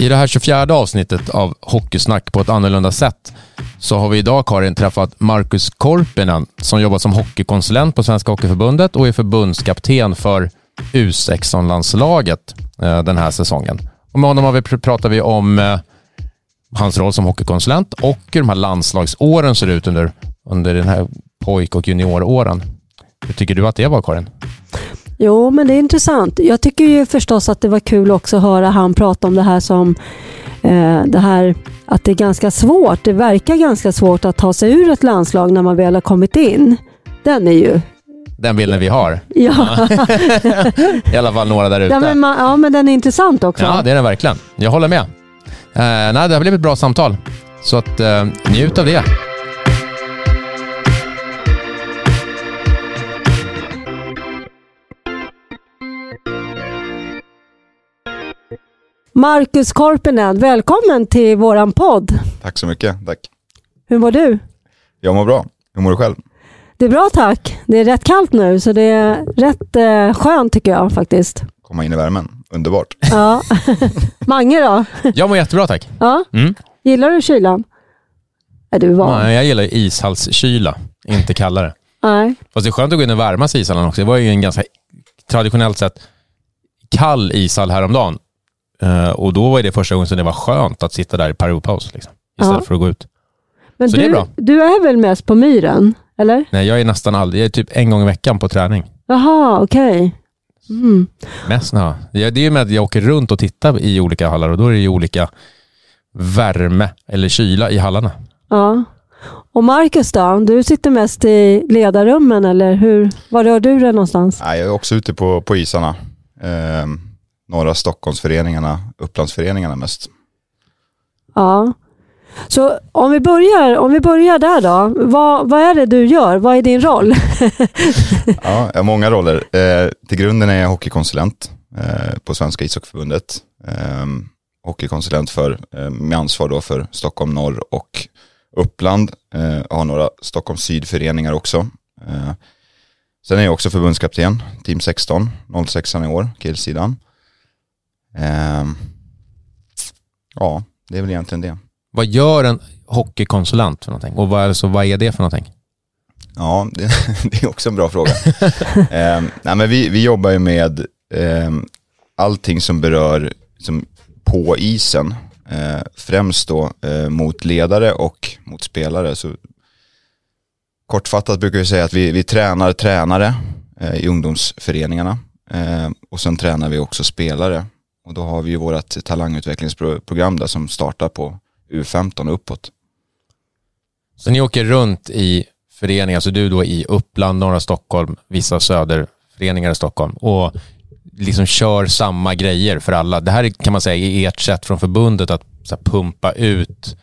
I det här 24 avsnittet av Hockeysnack på ett annorlunda sätt så har vi idag, Karin, träffat Markus Korpinen som jobbar som hockeykonsulent på Svenska Hockeyförbundet och är förbundskapten för U16-landslaget eh, den här säsongen. Och med honom har vi, pratar vi om eh, hans roll som hockeykonsulent och hur de här landslagsåren ser ut under, under den här pojk och junioråren. Hur tycker du att det var, Karin? Jo, men det är intressant. Jag tycker ju förstås att det var kul också att höra han prata om det här som eh, det här att det är ganska svårt. Det verkar ganska svårt att ta sig ur ett landslag när man väl har kommit in. Den är ju den bilden vi har. Ja. I alla fall några där ute. Ja men, man, ja, men den är intressant också. Ja, det är den verkligen. Jag håller med. Eh, nej, det har blivit ett bra samtal. Så att, eh, njut av det. Marcus Korpinen, välkommen till våran podd. Tack så mycket. Tack. Hur mår du? Jag mår bra. Hur mår du själv? Det är bra tack. Det är rätt kallt nu så det är rätt eh, skönt tycker jag faktiskt. Komma in i värmen. Underbart. Ja. Mange då? Jag mår jättebra tack. Ja. Mm. Gillar du kylan? Är du van? Nej, jag gillar ishallskyla, inte kallare. Nej. Fast det är skönt att gå in och värma sig i ishallen också. Det var ju en ganska traditionellt sett kall ishall häromdagen. Uh, och då var det första gången som det var skönt att sitta där i periodpaus liksom, istället Ja. för att gå ut. Men Så du, det är bra. du är väl mest på myren? Eller? Nej, jag är nästan aldrig, jag är typ en gång i veckan på träning. Jaha, okej. Mm. Mest, ja. Det är ju med att jag åker runt och tittar i olika hallar och då är det ju olika värme eller kyla i hallarna. Ja. Och Marcus då? Du sitter mest i ledarrummen eller hur? Var rör du dig någonstans? Nej, jag är också ute på, på isarna. Eh, norra Stockholmsföreningarna, Upplandsföreningarna mest. Ja. Så om vi börjar, om vi börjar där då. Vad, vad är det du gör? Vad är din roll? Ja, jag har många roller. Eh, till grunden är jag hockeykonsulent eh, på Svenska ishockeyförbundet. Eh, hockeykonsulent för, eh, med ansvar då för Stockholm norr och Uppland. Eh, jag har några Stockholm sydföreningar också. Eh, sen är jag också förbundskapten, team 16, 06 i år, killsidan. Eh, ja, det är väl egentligen det. Vad gör en hockeykonsulent för någonting? Och vad, alltså, vad är det för någonting? Ja, det, det är också en bra fråga. eh, nej, men vi, vi jobbar ju med eh, allting som berör som på isen. Eh, främst då eh, mot ledare och mot spelare. Så, kortfattat brukar vi säga att vi, vi tränar tränare eh, i ungdomsföreningarna. Eh, och sen tränar vi också spelare. Och då har vi ju vårt talangutvecklingsprogram där som startar på U15 och uppåt. Så ni åker runt i föreningar, så du då i Uppland, norra Stockholm, vissa söderföreningar i Stockholm och liksom kör samma grejer för alla. Det här är, kan man säga är ert sätt från förbundet att här, pumpa ut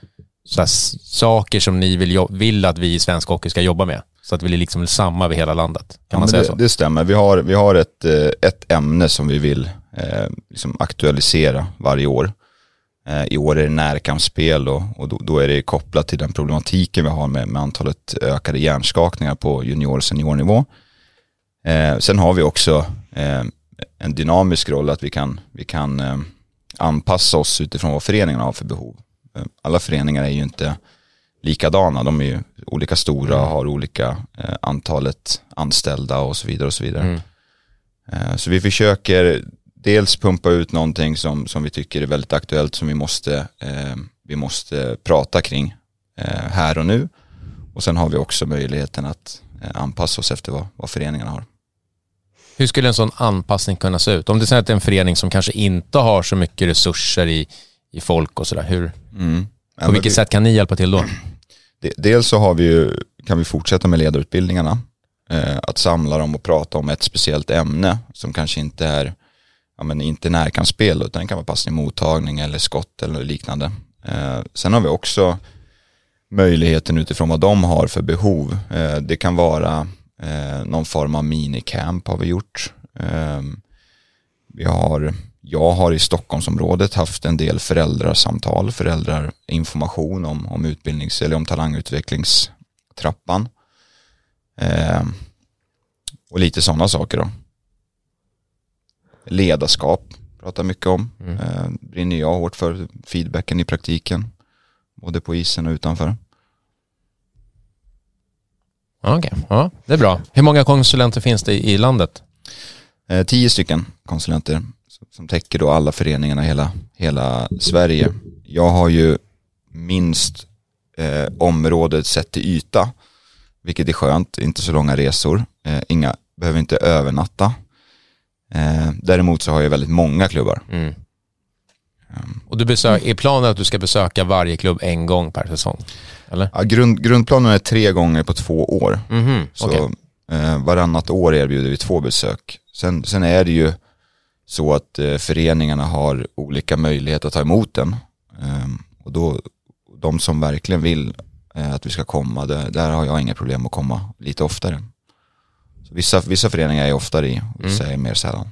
här, saker som ni vill, vill att vi i svensk hockey ska jobba med. Så att vi är liksom samma över hela landet. Kan Ja, man säga det, så? det stämmer. Vi har, vi har ett, eh, ett ämne som vi vill eh, liksom aktualisera varje år. Eh, I år är det närkampsspel och, och då, då är det kopplat till den problematiken vi har med, med antalet ökade hjärnskakningar på junior och seniornivå. Eh, sen har vi också eh, en dynamisk roll att vi kan, vi kan eh, anpassa oss utifrån vad föreningarna har för behov. Eh, alla föreningar är ju inte likadana. De är ju olika stora och har olika eh, antalet anställda och så vidare och så vidare. Mm. Eh, så vi försöker dels pumpa ut någonting som, som vi tycker är väldigt aktuellt som vi måste, eh, vi måste prata kring eh, här och nu. Och sen har vi också möjligheten att eh, anpassa oss efter vad, vad föreningarna har. Hur skulle en sån anpassning kunna se ut? Om det är en förening som kanske inte har så mycket resurser i, i folk och sådär. Hur, Mm. På vilket vi- sätt kan ni hjälpa till då? De- Dels så har vi ju, kan vi fortsätta med ledarutbildningarna. Eh, att samla dem och prata om ett speciellt ämne som kanske inte är ja, men inte närkampsspel utan det kan vara passning, mottagning eller skott eller liknande. Eh, sen har vi också möjligheten utifrån vad de har för behov. Eh, det kan vara eh, någon form av minicamp har vi gjort. Eh, vi har, jag har i Stockholmsområdet haft en del föräldrasamtal, föräldrarinformation om, om utbildnings eller om talangutvecklingstrappan. Eh, och lite sådana saker då. Ledarskap pratar mycket om. Mm. Eh, brinner jag hårt för feedbacken i praktiken, både på isen och utanför. Okej, ja, det är bra. Hur många konsulenter finns det i landet? Eh, tio stycken konsulenter som täcker då alla föreningarna i hela, hela Sverige. Jag har ju minst eh, området sett till yta, vilket är skönt, inte så långa resor, eh, inga, behöver inte övernatta. Eh, däremot så har jag väldigt många klubbar. Mm. Och du besök, är planen att du ska besöka varje klubb en gång per säsong? Eller? Ja, grund, grundplanen är tre gånger på två år. Mhm, Så okej. eh, varannat år erbjuder vi två besök. Sen, sen är det ju så att eh, föreningarna har olika möjligheter att ta emot den. Ehm, och då, de som verkligen vill eh, att vi ska komma, det, där har jag inga problem att komma lite oftare. Så vissa, vissa föreningar är oftare i, och vissa är mer sällan.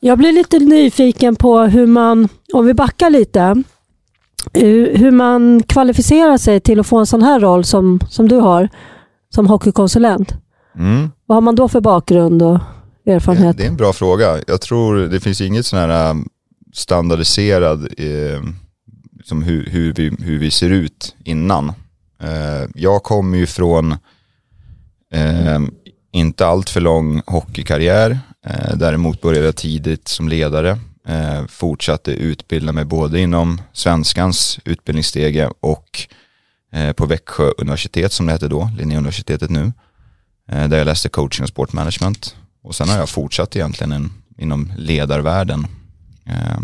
Jag blir lite nyfiken på hur man, om vi backar lite, hur, hur man kvalificerar sig till att få en sån här roll som, som du har som hockeykonsulent. Mm. Vad har man då för bakgrund och erfarenhet? Det är en bra fråga. Jag tror det finns inget sån här um, standardiserad eh, liksom hur, hur, vi, hur vi ser ut innan. Eh, jag kommer ju från eh, inte allt för lång hockeykarriär. Eh, däremot började jag tidigt som ledare. Eh, fortsatte utbilda mig både inom svenskans utbildningsstege och eh, på Växjö universitet som det hette då, Linnéuniversitetet nu. Eh, där jag läste coaching och sportmanagement. Och sen har jag fortsatt egentligen in, inom ledarvärlden. Eh,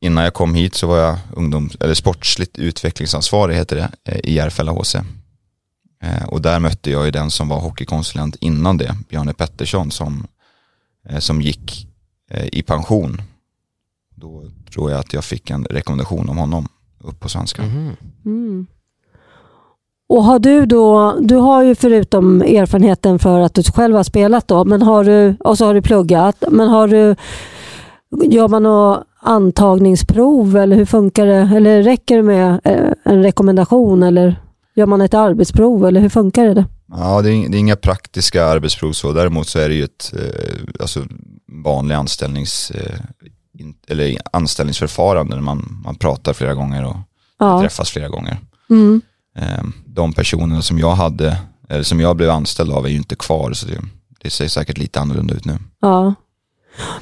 innan jag kom hit så var jag ungdom, eller sportsligt utvecklingsansvarig heter det, eh, i Järfälla HC. Eh, och där mötte jag ju den som var hockeykonsulent innan det, Bjarne Pettersson som, eh, som gick eh, i pension. Då tror jag att jag fick en rekommendation om honom upp på svenska. Mhm. Mm. Och har du då, du har ju förutom erfarenheten för att du själv har spelat då, men har du, och så har du pluggat, men har du, gör man något antagningsprov eller hur funkar det? Eller räcker det med en rekommendation eller gör man ett arbetsprov eller hur funkar det? Ja, det är, det är inga praktiska arbetsprov så. Däremot så är det ju ett eh, alltså, vanlig anställnings, eh, eller anställningsförfarande när man, man pratar flera gånger och Ja. träffas flera gånger. Mm. Eh, de personerna som jag hade, eller som jag blev anställd av är ju inte kvar så det, det ser säkert lite annorlunda ut nu. Ja.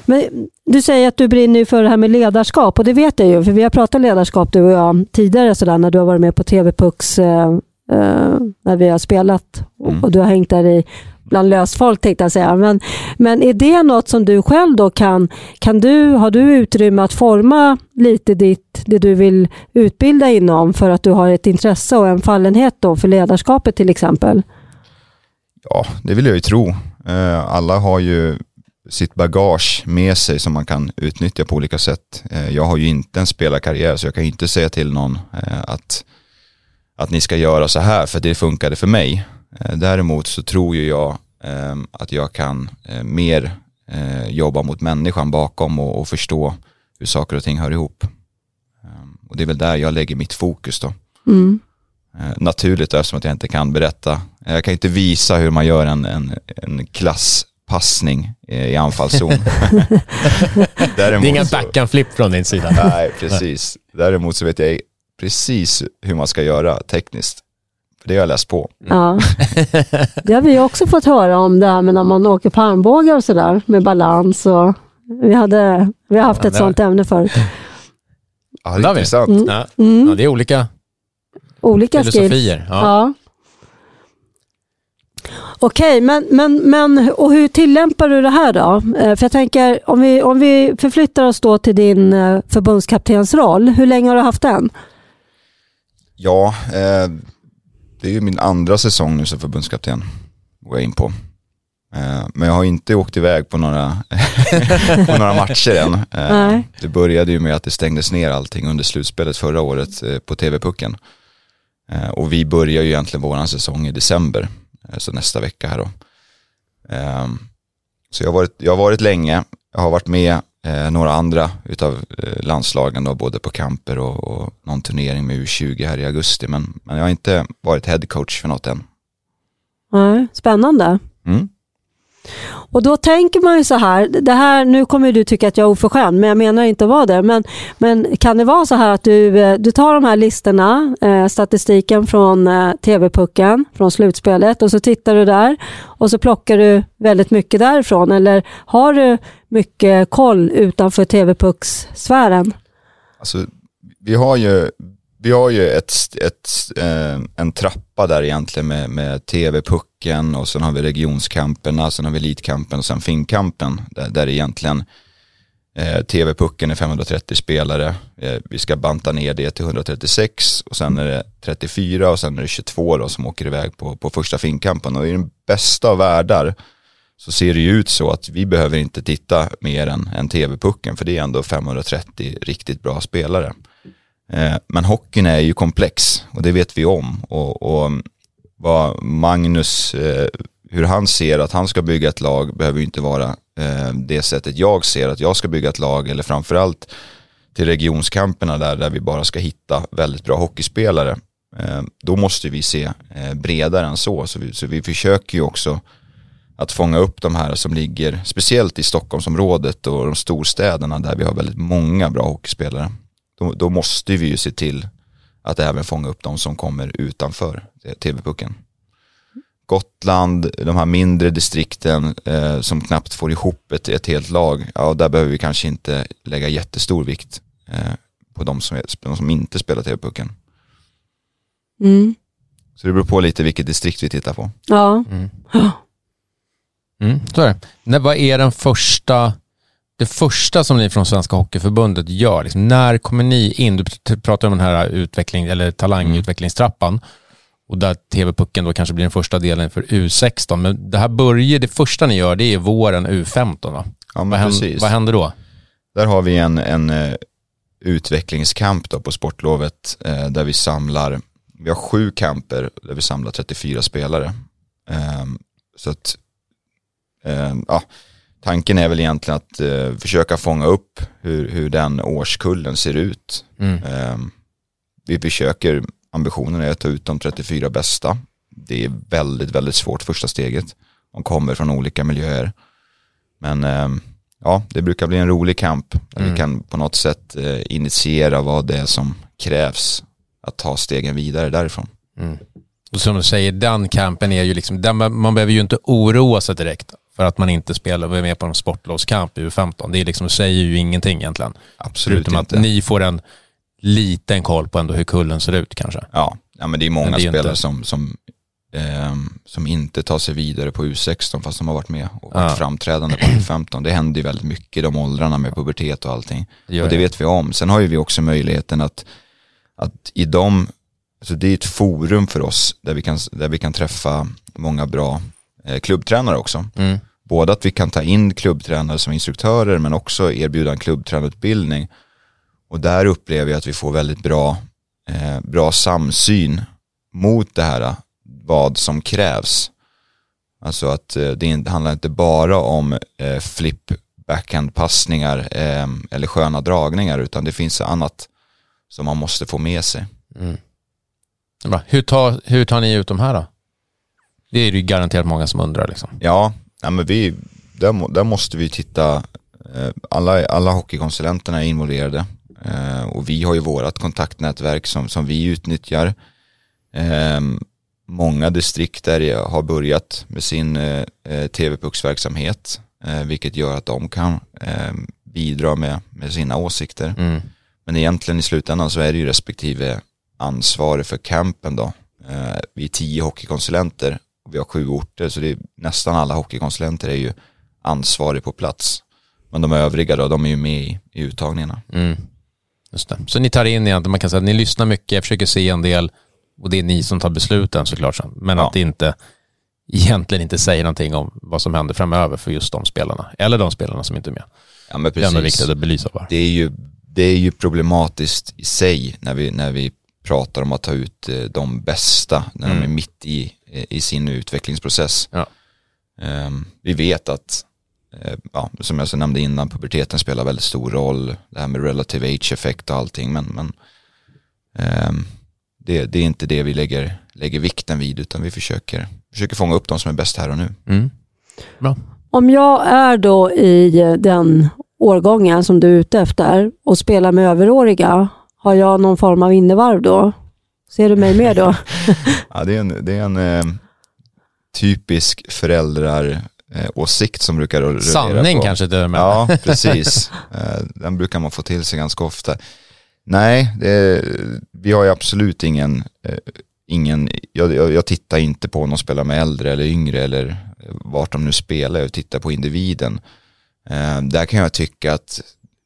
Men du säger att du brinner för det här med ledarskap och det vet jag ju för vi har pratat ledarskap du och jag tidigare sådär när du har varit med på TV-Pux eh, eh, när vi har spelat och, Mm. och du har hängt där i bland löst folk tänkte jag säga. Men, men är det något som du själv då kan, kan du, har du utrymme att forma lite ditt, det du vill utbilda inom för att du har ett intresse och en fallenhet då för ledarskapet till exempel? Ja, det vill jag ju tro. Eh, alla har ju sitt bagage med sig som man kan utnyttja på olika sätt. Eh, jag har ju inte en spelarkarriär så jag kan ju inte säga till någon eh, att, att ni ska göra så här för det funkade för mig. Eh, däremot så tror ju jag att jag kan mer jobba mot människan bakom och, och förstå hur saker och ting hör ihop. Och det är väl där jag lägger mitt fokus då. Mm. Naturligt eftersom att jag inte kan berätta. Jag kan inte visa hur man gör en, en, en klasspassning eh, i anfallszon. Det är inga backhand-flip från din sida. Nej, precis. Däremot så vet jag precis hur man ska göra tekniskt. För det har jag läst på. Ja. Det har vi också fått höra om det här med när man åker på armbågar och sådär med balans och vi, hade, vi har haft Ja, ett sånt ämne förut. Ja, Det är intressant. Mm. Ja. Mm. Ja, det är olika Olika filosofier. Ja. Okej, men, men, men och hur tillämpar du det här då? Eh, För jag tänker, om vi, om vi förflyttar oss då till din eh, förbundskaptensroll, hur länge har du haft den? Ja, eh, det är ju min andra säsong nu som förbundskapten. Går jag in på. Eh, men jag har inte åkt iväg på några, på några matcher än. Eh, det började ju med att det stängdes ner allting under slutspelet förra året eh, på TV-pucken. Och vi börjar ju egentligen vår säsong i december, så nästa vecka här då. Eh, så jag har, varit, jag har varit länge, jag har varit med eh, några andra utav eh, landslagen då, både på kamper och, och någon turnering med U20 här i augusti. Men, men jag har inte varit headcoach för något än. Nej, spännande. Mm. Och då tänker man ju så här, det här, nu kommer du tycka att jag är oförskämd, men jag menar inte att vara det. Men, men kan det vara så här att du, eh, du tar de här listorna, eh, statistiken från eh, TV-pucken, från slutspelet och så tittar du där och så plockar du väldigt mycket därifrån. Eller har du mycket koll utanför TV-puckssfären? Alltså, vi har ju, vi har ju ett, ett, eh, en trappa där egentligen med, med TV-pucken och sen har vi regionskamperna, sen har vi elitkampen och sen finkampen där, där egentligen eh, TV-pucken är 530 spelare. Eh, vi ska banta ner det till 136 och sen är det 34 och sen är det 22 då som åker iväg på, på första finkampen och i den bästa av världar så ser det ju ut så att vi behöver inte titta mer än, än TV-pucken för det är ändå 530 riktigt bra spelare. Eh, men hockeyn är ju komplex och det vet vi om. Och, och mm, vad Magnus, eh, hur han ser att han ska bygga ett lag behöver ju inte vara eh, det sättet jag ser att jag ska bygga ett lag eller framförallt till regionskamperna där, där vi bara ska hitta väldigt bra hockeyspelare. Då måste vi se bredare än så. Så vi, så vi försöker ju också att fånga upp de här som ligger, speciellt i Stockholmsområdet och de storstäderna där vi har väldigt många bra hockeyspelare då, då måste vi ju se till att även fånga upp de som kommer utanför TV-pucken. Gotland, de här mindre distrikten eh, som knappt får ihop ett, ett helt lag, ja där behöver vi kanske inte lägga jättestor vikt eh, på de som, de som inte spelar TV-pucken. Mm. Så det beror på lite vilket distrikt vi tittar på. Ja. Mm. Mm, så är det. vad är den första det första som ni från Svenska Hockeyförbundet gör, liksom, när kommer ni in? Du pratar om den här utveckling, eller talangutvecklingstrappan och där TV-pucken då kanske blir den första delen för U16. Men det här börjar, det första ni gör det är våren U15 va? Ja, vad, händer, vad händer då? Där har vi en, en uh, utvecklingskamp då på sportlovet uh, där vi samlar, vi har sju camper där vi samlar 34 spelare. Um, så att, um, ja tanken är väl egentligen att eh, försöka fånga upp hur, hur den årskullen ser ut. Mm. Eh, vi försöker, ambitionen är att ta ut de 34 bästa. Det är väldigt, väldigt svårt första steget. De kommer från olika miljöer. Men eh, ja, det brukar bli en rolig kamp. Där mm. vi kan på något sätt eh, initiera vad det är som krävs att ta stegen vidare därifrån. Mm. Och som du säger, den kampen är ju liksom, den, man behöver ju inte oroa sig direkt för att man inte spelar och är med på en sportlovskamp i U15. Det är liksom, säger ju ingenting egentligen. Absolut Förutom inte. att ni får en liten koll på ändå hur kullen ser ut kanske. Ja, ja men det är många det är spelare inte... som, som, eh, som inte tar sig vidare på U16 fast de har varit med och varit ja. framträdande på U15. Det händer ju väldigt mycket i de åldrarna med pubertet och allting. Det och det vet vi om. Sen har ju vi också möjligheten att, att i de, alltså det är ett forum för oss där vi kan, där vi kan träffa många bra klubbtränare också. Mm. Både att vi kan ta in klubbtränare som instruktörer men också erbjuda en klubbtränarutbildning. Och där upplever jag att vi får väldigt bra, eh, bra samsyn mot det här, vad som krävs. Alltså att eh, det handlar inte bara om eh, flip backhand-passningar eh, eller sköna dragningar utan det finns annat som man måste få med sig. Mm. Hur, tar, hur tar ni ut de här då? Det är ju garanterat många som undrar. Liksom. Ja, ja men vi, där, där måste vi titta, eh, alla, alla hockeykonsulenterna är involverade eh, och vi har ju vårat kontaktnätverk som, som vi utnyttjar. Eh, många distrikt där har börjat med sin tv-pucksverksamhet vilket gör att de kan bidra med, med sina åsikter. Mm. Men egentligen i slutändan så är det ju respektive ansvarig för campen då. Vi är tio hockeykonsulenter vi har sju orter så det är, nästan alla hockeykonsulenter är ju ansvarig på plats. Men de övriga då, de är ju med i, i uttagningarna. Mm. Just det. Så ni tar in egentligen, man kan säga att ni lyssnar mycket, försöker se en del och det är ni som tar besluten såklart. Men ja. att det inte egentligen inte säger någonting om vad som händer framöver för just de spelarna. Eller de spelarna som inte är med. Ja, men precis. Det är viktigt att belysa. Bara. Det är ju, det är ju problematiskt i sig när vi, när vi pratar om att ta ut eh, de bästa när mm. de är mitt i i sin utvecklingsprocess. Ja. Um, vi vet att, uh, ja, som jag så nämnde innan, puberteten spelar väldigt stor roll. Det här med relative age-effekt och allting. Men, men um, det, det, är inte det vi lägger, lägger vikten vid utan vi försöker, försöker fånga upp de som är bäst här och nu. Mm. Bra. Om jag är då i den årgången som du är ute efter och spelar med överåriga, har jag någon form av innevarv då? Ser du mig med då? ja, det är en, det är en eh, typisk föräldraråsikt som brukar rullera Sanning på. kanske till och med. Ja, precis. Eh, den brukar man få till sig ganska ofta. Nej, det, vi har ju absolut ingen, eh, ingen jag, jag, jag, tittar inte på om de spelar med äldre eller yngre eller vart de nu spelar, jag tittar på individen. Eh, där kan jag tycka att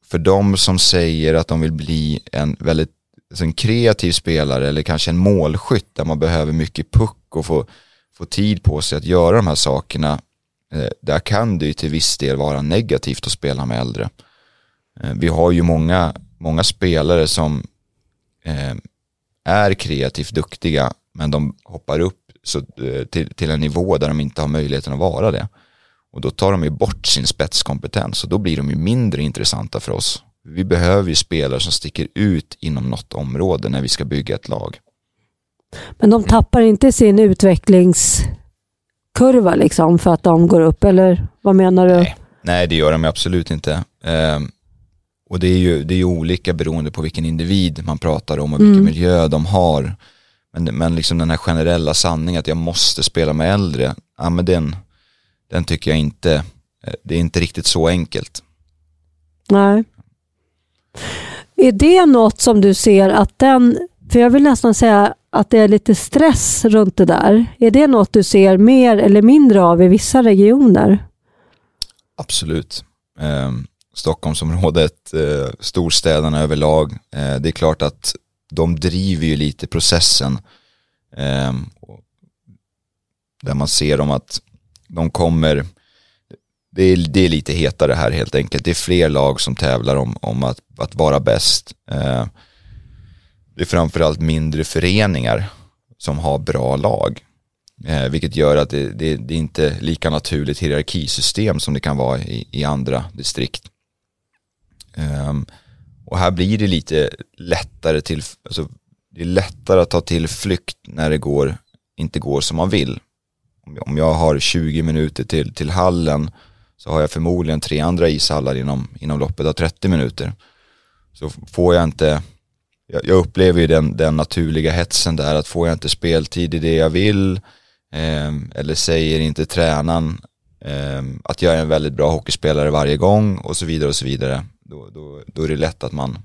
för de som säger att de vill bli en väldigt alltså en kreativ spelare eller kanske en målskytt där man behöver mycket puck och få, få tid på sig att göra de här sakerna. Eh, där kan det ju till viss del vara negativt att spela med äldre. Eh, vi har ju många, många spelare som eh, är kreativt duktiga men de hoppar upp så, eh, till, till en nivå där de inte har möjligheten att vara det. Och då tar de ju bort sin spetskompetens och då blir de ju mindre intressanta för oss. Vi behöver ju spelare som sticker ut inom något område när vi ska bygga ett lag. Men de tappar inte sin utvecklingskurva liksom för att de går upp, eller vad menar du? Nej, Nej det gör de absolut inte. Um, och det är, ju, det är olika beroende på vilken individ man pratar om och vilken mm. miljö de har. Men, men liksom den här generella sanningen att jag måste spela med äldre, ja men den, den tycker jag inte, eh, det är inte riktigt så enkelt. Nej. Är det något som du ser att den, för jag vill nästan säga att det är lite stress runt det där. Är det något du ser mer eller mindre av i vissa regioner? Absolut. Eh, Stockholmsområdet, eh, storstäderna överlag. Eh, det är klart att de driver ju lite processen. Eh, där man ser dem att de kommer, det är, det är lite hetare här helt enkelt. Det är fler lag som tävlar om, om att, att vara bäst. Eh, det är framförallt mindre föreningar som har bra lag. Eh, vilket gör att det, det, det är inte lika naturligt hierarkisystem som det kan vara i, i andra distrikt. Eh, och här blir det lite lättare till, alltså, det är lättare att ta till flykt när det går, inte går som man vill om jag har 20 minuter till, till hallen så har jag förmodligen tre andra ishallar inom, inom loppet av 30 minuter. Så får jag inte, jag, jag upplever ju den, den naturliga hetsen där att får jag inte speltid i det jag vill eh, eller säger inte tränaren eh, att jag är en väldigt bra hockeyspelare varje gång och så vidare och så vidare. Då, då, då är det lätt att man,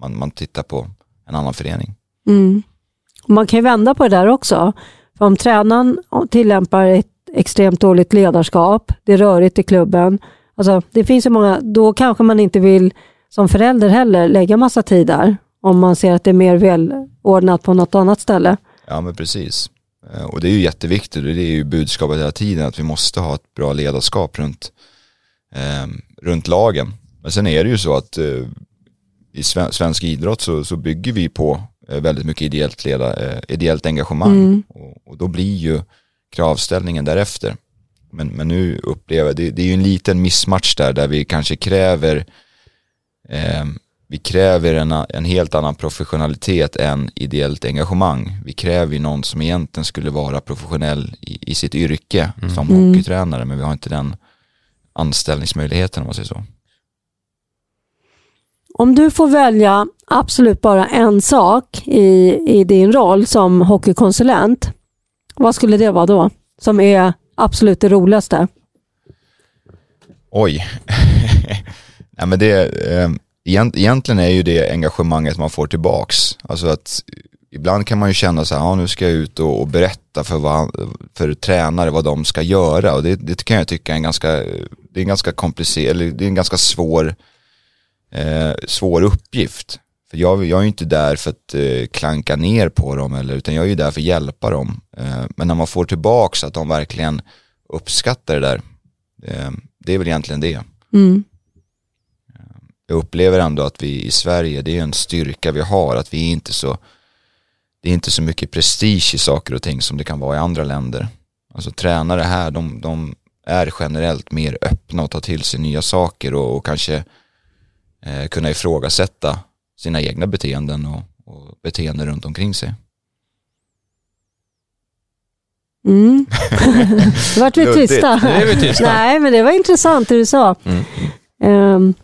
man, man tittar på en annan förening. Mm. Man kan ju vända på det där också. För om tränaren tillämpar ett extremt dåligt ledarskap, det är rörigt i klubben, alltså, det finns ju många, då kanske man inte vill som förälder heller lägga massa tid där, om man ser att det är mer välordnat på något annat ställe. Ja men precis. Eh, och det är ju jätteviktigt och det är ju budskapet hela tiden att vi måste ha ett bra ledarskap runt, eh, runt lagen. Men sen är det ju så att eh, i svensk idrott så, så bygger vi på Eh, väldigt mycket ideellt, leda, eh, ideellt engagemang. Mm. Och, och, då blir ju kravställningen därefter. Men, men nu upplever jag, det, det är ju en liten missmatch där, där vi kanske kräver eh, vi kräver en, en helt annan professionalitet än ideellt engagemang. Vi kräver ju någon som egentligen skulle vara professionell i, i sitt yrke mm. som mm. hockeytränare, men vi har inte den anställningsmöjligheten om man säger så. Om du får välja absolut bara en sak i, i din roll som hockeykonsulent, vad skulle det vara då? Som är absolut det roligaste? Oj. Nej, men det, eh, egentligen är ju det engagemanget man får tillbaks. Alltså att ibland kan man ju känna så här, ja, nu ska jag ut och, och berätta för, vad, för tränare vad de ska göra och det, det kan jag tycka är en ganska, det är en ganska komplicerad, det är en ganska svår eh, svår uppgift. För jag, jag är ju inte där för att eh, klanka ner på dem, eller, utan jag är ju där för att hjälpa dem. Eh, men när man får tillbaka att de verkligen uppskattar det där, eh, det är väl egentligen det. Mm. Eh, jag upplever ändå att vi i Sverige, det är en styrka vi har, att vi är inte så, det är inte så mycket prestige i saker och ting som det kan vara i andra länder. Alltså tränare här, de, de är generellt mer öppna och tar till sig nya saker och, och kanske eh, kunna ifrågasätta sina egna beteenden och, och beteenden runt omkring sig. Mm. det vart vi tysta. Vi tysta. Nej, men det var intressant det du sa. Mm. Ehm,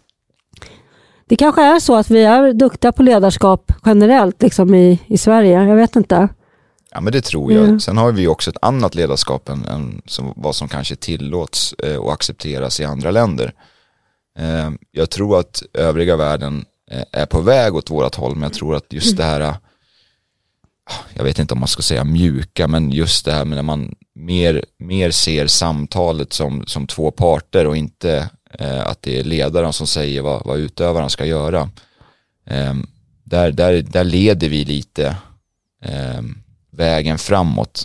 det kanske är så att vi är duktiga på ledarskap generellt liksom i, i Sverige. Jag vet inte. Ja men det tror jag. Mm. Sen har vi också ett annat ledarskap än, än som, vad som kanske tillåts eh, och accepteras i andra länder. Eh, jag tror att övriga världen Eh, är på väg åt vårat håll men jag tror att just det här, ah, jag vet inte om man ska säga mjuka, men just det här med när man mer, mer ser samtalet som, som två parter och inte eh, att det är ledaren som säger vad, vad utövaren ska göra. Eh, där, där, där leder vi lite eh, vägen framåt.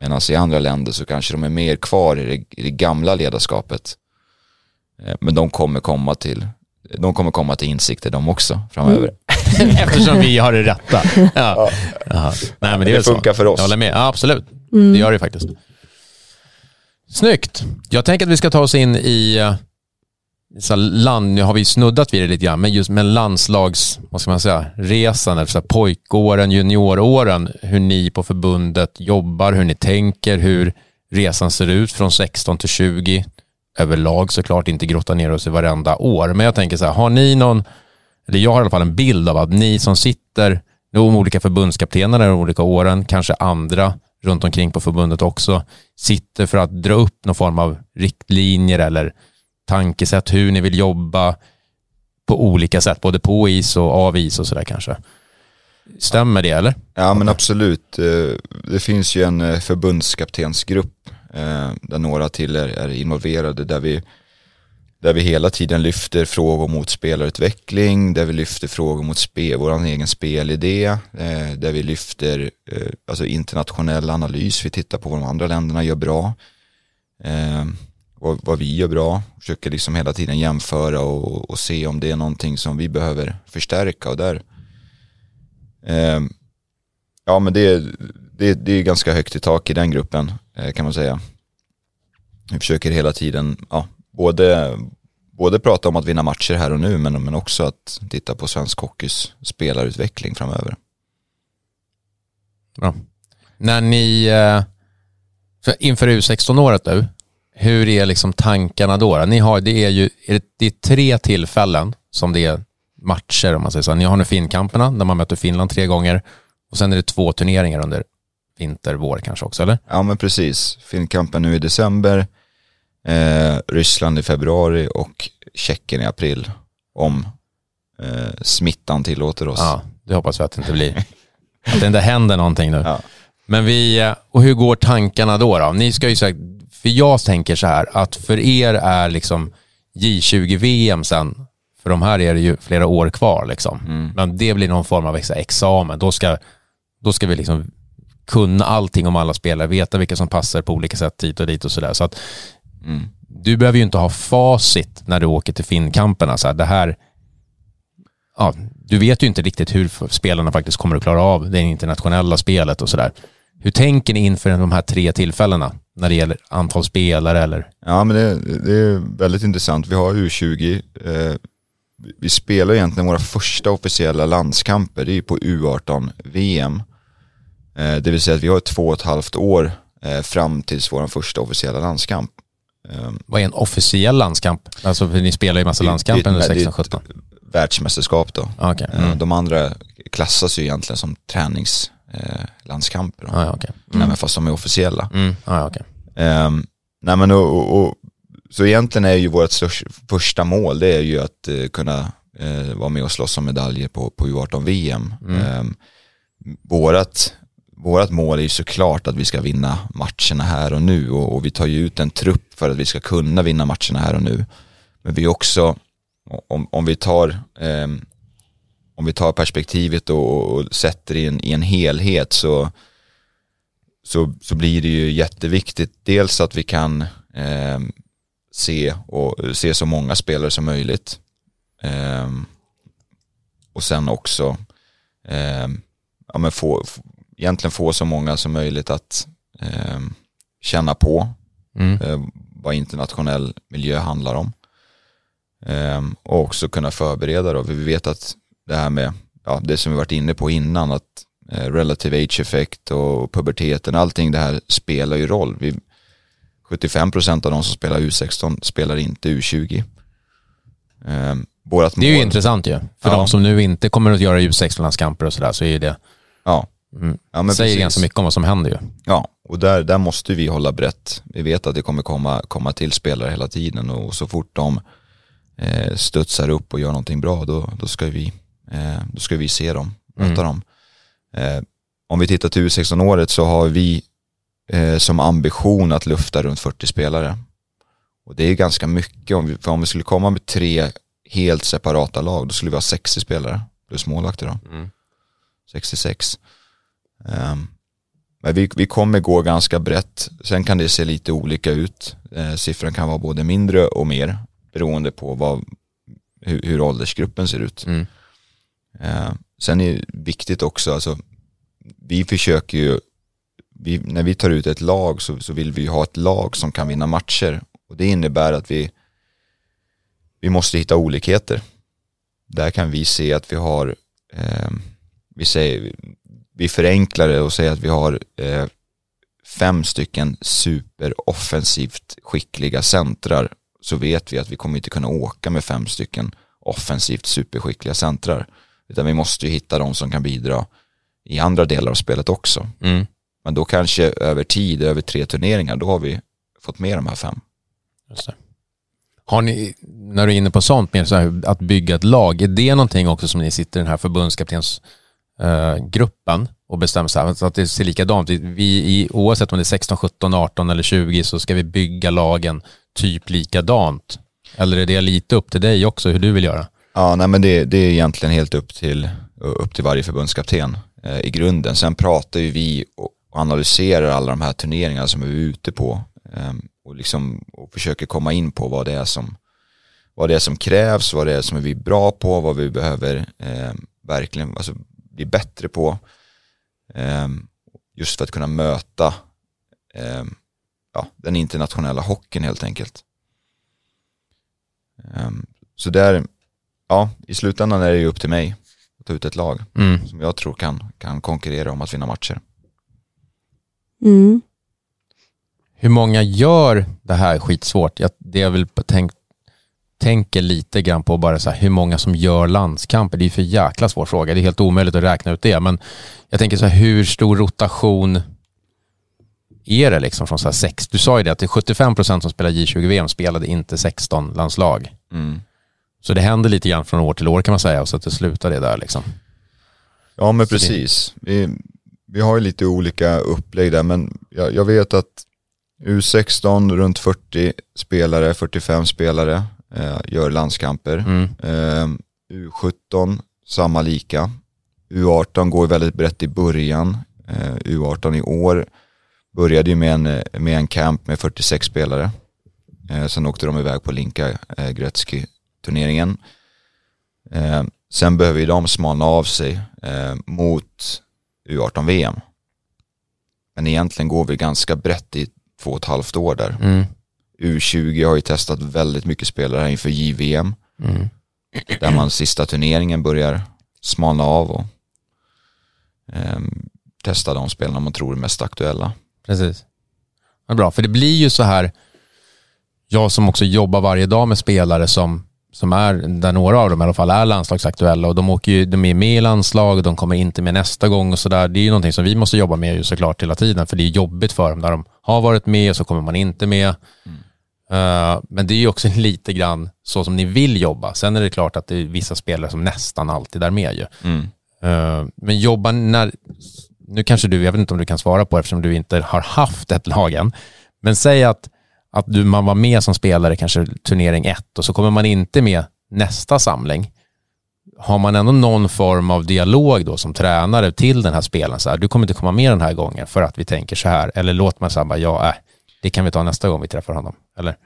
Medan i andra länder så kanske de är mer kvar i det, i det gamla ledarskapet. Eh, Men de kommer komma till de kommer komma till insikter de också framöver. Eftersom vi har det rätta. Ja. Jaha. Nej, men det, Det väl så. funkar för oss. Jag håller med. Ja, absolut. Mm. Det gör det faktiskt. Snyggt. Jag tänker att vi ska ta oss in i eh, så land, nu har vi snuddat vid det lite grann, men just med landslags, vad ska man säga, resan, eller så här pojkåren, junioråren, hur ni på förbundet jobbar, hur ni tänker, hur resan ser ut från 16 till 20, överlag såklart, inte grotta ner oss i varenda år, men jag tänker så här, har ni någon, eller jag har i alla fall en bild av att ni som sitter, de olika förbundskaptenerna de olika åren, kanske andra runt omkring på förbundet också, sitter för att dra upp någon form av riktlinjer eller tankesätt hur ni vill jobba på olika sätt, både på is och av is och sådär kanske. Stämmer det eller? Ja men absolut. Eh, det finns ju en eh, förbundskaptensgrupp eh, där några till är, är involverade där vi, där vi hela tiden lyfter frågor mot spelarutveckling, där vi lyfter frågor mot spe, vår egen spelidé, eh, där vi lyfter eh, alltså internationell analys, vi tittar på vad de andra länderna gör bra, eh, vad, vad vi gör bra, försöker liksom hela tiden jämföra och, och se om det är någonting som vi behöver förstärka och där eh, Ja men det, det, det är ganska högt i tak i den gruppen. Eh, kan man säga. Vi försöker hela tiden, ja, både, både prata om att vinna matcher här och nu men, men också att titta på svensk hockeys spelarutveckling framöver. Bra. När ni, eh, inför U16-året nu, hur är liksom tankarna då? Ni har, det är ju är det, det är tre tillfällen som det är matcher om man säger så. Ni har nu Finnkamperna där man möter Finland tre gånger och sen är det två turneringar under vinter, vår kanske också, eller? Ja men precis, Finnkampen nu i december, eh, Ryssland i februari och Tjeckien i april om eh, smittan tillåter oss. Ja, det hoppas vi att det inte blir. Att det inte händer någonting nu. Ja. Men vi, eh, och hur går tankarna då? då? Ni ska ju säga, för jag tänker så här att för er är liksom J20-VM sen, för de här är det ju flera år kvar liksom. Mm. Men det blir någon form av exa- examen. Då ska, då ska vi liksom kunna allting om alla spelare, veta vilka som passar på olika sätt hit och dit och sådär. Så att Mm. du behöver ju inte ha facit när du åker till Finnkamperna. Så här, det här, ja, du vet ju inte riktigt hur spelarna faktiskt kommer att klara av det internationella spelet och sådär. Hur tänker ni inför de här tre tillfällena när det gäller antal spelare eller? Ja men det, det är väldigt intressant. Vi har U20, eh, vi- spelar egentligen våra första officiella landskamper, det är på U18-VM. Eh, det vill säga att vi har två och ett halvt år eh, fram tills vår första officiella landskamp. Eh, Vad är en officiell landskamp? Alltså för ni spelar ju massa landskamper under det- 16-17. världsmästerskap då. Ah, okej. Eh, Mm. De andra klassas ju egentligen som träningslandskamper. Eh. Ah, okej. Mm. Även fast de är officiella. Mm. Ah, okej. Um, nej men och, och, och, så egentligen är ju vårt största, första mål det är ju att eh, kunna eh, vara med och slåss om medaljer på, på U18-VM. Mm. Um, vårat, vårat mål är ju såklart att vi ska vinna matcherna här och nu och, och vi tar ju ut en trupp för att vi ska kunna vinna matcherna här och nu. Men vi också, om, om vi tar eh, om vi tar perspektivet och, och sätter i en, i en helhet så så, så blir det ju jätteviktigt dels att vi kan eh, se, och, se så många spelare som möjligt. Eh, och sen också eh, ja, men få, egentligen få så många som möjligt att eh, känna på Mm. eh, vad internationell miljö handlar om. Eh, och också kunna förbereda då, vi vet att det här med, ja, det som vi varit inne på innan, att eh, relative age effekt och puberteten, allting det här spelar ju roll. Vi, 75% av de som spelar U16 spelar inte U20. Eh, det är ju intressant ju. För ja. de som nu inte kommer att göra U16-landskamper och sådär så är ju det Ja. Mm. ja men säger precis. ganska mycket om vad som händer ju. Ja, och där, där måste vi hålla brett. Vi vet att det kommer komma, komma till spelare hela tiden och så fort de eh, studsar upp och gör någonting bra då, då, ska, vi, eh, då ska vi se dem, möta mm. dem. Eh, om vi tittar till U16-året så har vi eh, som ambition att lufta runt 40 spelare. Och det är ganska mycket, om vi, för om vi skulle komma med tre helt separata lag, då skulle vi ha 60 spelare plus målvakter då. Mm. 66. Ehm, men vi, vi kommer gå ganska brett. Sen kan det se lite olika ut. Eh, siffran kan vara både mindre och mer beroende på vad, hur, hur åldersgruppen ser ut. Mm. Eh, sen är det viktigt också, alltså, vi försöker ju, vi, när vi tar ut ett lag så, så vill vi ha ett lag som kan vinna matcher. Och det innebär att vi, vi måste hitta olikheter. Där kan vi se att vi har, eh, vi, säger, vi förenklar det och säger att vi har eh, fem stycken superoffensivt skickliga centrar så vet vi att vi kommer inte kunna åka med fem stycken offensivt superskickliga centrar. Utan vi måste ju hitta de som kan bidra i andra delar av spelet också. Mm. Men då kanske över tid, över tre turneringar, då har vi fått med de här fem. Har ni, när du är inne på sånt, med så här, att bygga ett lag, är det någonting också som ni sitter i den här eh, gruppen och bestämmer så, här, så att det ser likadant ut? Vi, oavsett om det är 16, 17, 18 eller 20 så ska vi bygga lagen typ likadant? Eller är det lite upp till dig också hur du vill göra? Ja, nej men det, det är egentligen helt upp till, upp till varje förbundskapten eh, i grunden. Sen pratar ju vi och analyserar alla de här turneringarna som vi är ute på eh, och, liksom, och försöker komma in på vad det är som vad det är som krävs, vad det är som vi är bra på, vad vi behöver eh, verkligen alltså, bli bättre på. Eh, just för att kunna möta eh, ja, den internationella hockeyn helt enkelt. Um, så där, ja, i slutändan är det ju upp till mig att ta ut ett lag mm. som jag tror kan, kan konkurrera om att vinna matcher. Mm. Hur många gör det här skitsvårt? Jag, det jag vill tänk, tänker lite grann på bara så här, hur många som gör landskamper. Det är för jäkla svår fråga. Det är helt omöjligt att räkna ut det. Men jag tänker så här, hur stor rotation är det liksom från så här sex, du sa ju det att det är 75 procent som spelar J20-VM spelade inte 16 landslag. Mm. Så det händer lite grann från år till år kan man säga och så att det slutar det där liksom. Ja men precis. Vi, vi har ju lite olika upplägg där men jag, jag vet att U16 runt 40 spelare, 45 spelare gör landskamper. Mm. Eh, U17 samma lika. U18 går väldigt brett i början. Eh, U18 i år Började ju med en, med en camp med 46 spelare. Eh, sen åkte de iväg på Linka eh, Gretzky-turneringen. Eh, sen behöver ju de smalna av sig eh, mot U18-VM. Men egentligen går vi ganska brett i två och ett halvt år där. Mm. U20 har ju testat väldigt mycket spelare inför JVM. Mm. Där man sista turneringen börjar smalna av och eh, testa de spelarna man tror är mest aktuella. Precis. Ja, bra, för det blir ju så här, jag som också jobbar varje dag med spelare som, som är, där några av dem i alla fall är landslagsaktuella och de, åker ju, de är med i landslag och de kommer inte med nästa gång och sådär. Det är ju någonting som vi måste jobba med ju såklart hela tiden för det är jobbigt för dem när de har varit med och så kommer man inte med. Mm. Uh, men det är ju också lite grann så som ni vill jobba. Sen är det klart att det är vissa spelare som nästan alltid är med ju. Mm. Uh, men jobba när, nu kanske du, jag vet inte om du kan svara på eftersom du inte har haft ett lag än, men säg att, att du, man var med som spelare kanske turnering ett och så kommer man inte med nästa samling. Har man ändå någon form av dialog då som tränare till den här spelaren, så här, du kommer inte komma med den här gången för att vi tänker så här, eller låter man säga, ja, äh, det kan vi ta nästa gång vi träffar honom, eller?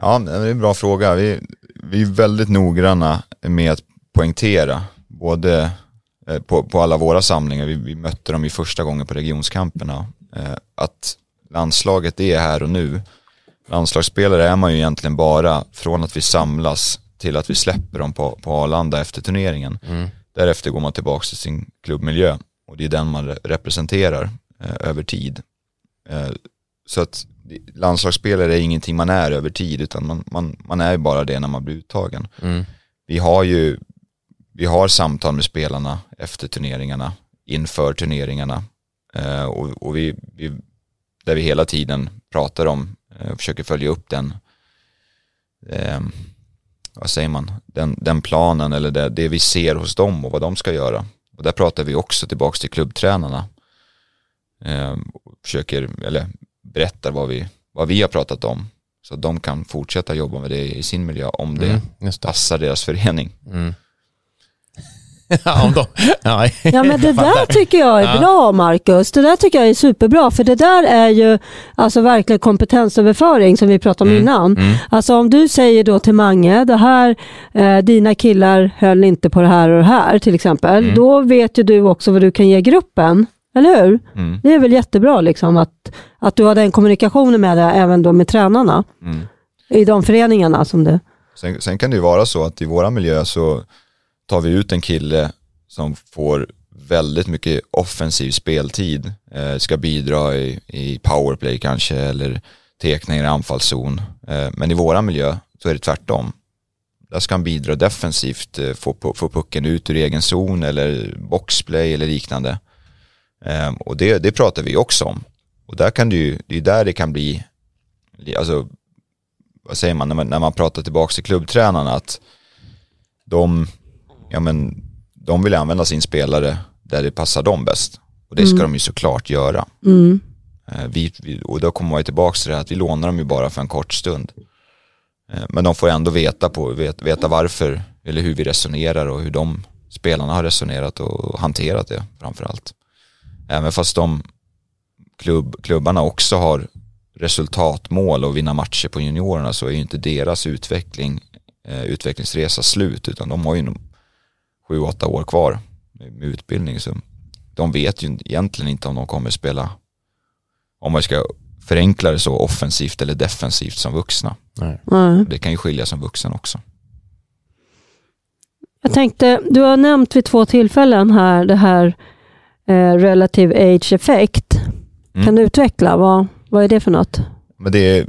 Ja, det är en bra fråga. Vi, vi är väldigt noggranna med att poängtera både eh, på, på alla våra samlingar, vi, vi mötte dem ju första gången på regionskamperna, eh, att landslaget är här och nu. Landslagsspelare är man ju egentligen bara från att vi samlas till att vi släpper dem på, på Arlanda efter turneringen. Mm. Därefter går man tillbaka till sin klubbmiljö. och det är den man re representerar eh, över tid. Eh, så att landslagsspelare är ingenting man är över tid utan man, man, man är bara det när man blir uttagen. Mm. Vi har ju vi har samtal med spelarna efter turneringarna, inför turneringarna eh, och, och vi, vi, där vi hela tiden pratar om, eh, försöker följa upp den eh, vad säger man, den, den planen eller det, det, vi ser hos dem och vad de ska göra. Och där pratar vi också tillbaka till klubbtränarna. Eh, försöker, eller berättar vad vi, vad vi har pratat om. Så att de kan fortsätta jobba med det i sin miljö om det, Mm, det. passar deras förening. Mm. ja, om de, ja, Ja men det där tycker jag är bra Marcus. Det där tycker jag är superbra för det där är ju alltså verkligen kompetensöverföring som vi pratade om Mm, innan. mm. Alltså om du säger då till Mange, det här, eh, dina killar höll inte på det här och det här till exempel. Mm. Då vet ju du också vad du kan ge gruppen. Eller hur? Mm. Det är väl jättebra liksom att, att du har den kommunikationen med det även då med tränarna Mm. i de föreningarna som du... Sen, sen kan det ju vara så att i våra miljö så tar vi ut en kille som får väldigt mycket offensiv speltid, eh, ska bidra i, i powerplay kanske eller tekningar i anfallszon. Eh, men i våra miljö så är det tvärtom. Där ska han bidra defensivt, eh, få, få pucken ut ur egen zon eller boxplay eller liknande. Eh, och det, det pratar vi också om. Och där kan det ju, det är där det kan bli, alltså vad säger man, när man, när man pratar tillbaka till klubbtränarna att de, ja men, de vill använda sin spelare där det passar dem bäst. Och det ska de ju såklart göra. Mm. Eh, Vi, vi, och då kommer man ju tillbaka till det här att vi lånar dem ju bara för en kort stund. Eh, Men de får ändå veta, på, vet, veta varför eller hur vi resonerar och hur de spelarna har resonerat och hanterat det framförallt. Även fast de klubb, klubbarna också har resultatmål och vinna matcher på juniorerna så är ju inte deras utveckling, eh, utvecklingsresa slut utan de har ju sju, åtta år kvar med, utbildning. Så de vet ju egentligen inte om de kommer spela, om man ska förenkla det så, offensivt eller defensivt som vuxna. Nej. Nej. Det kan ju skilja som vuxen också. Jag tänkte, du har nämnt vid två tillfällen här det här eh, relative age effect. Mm. Kan du utveckla? Vad, vad är det för något? Men det är,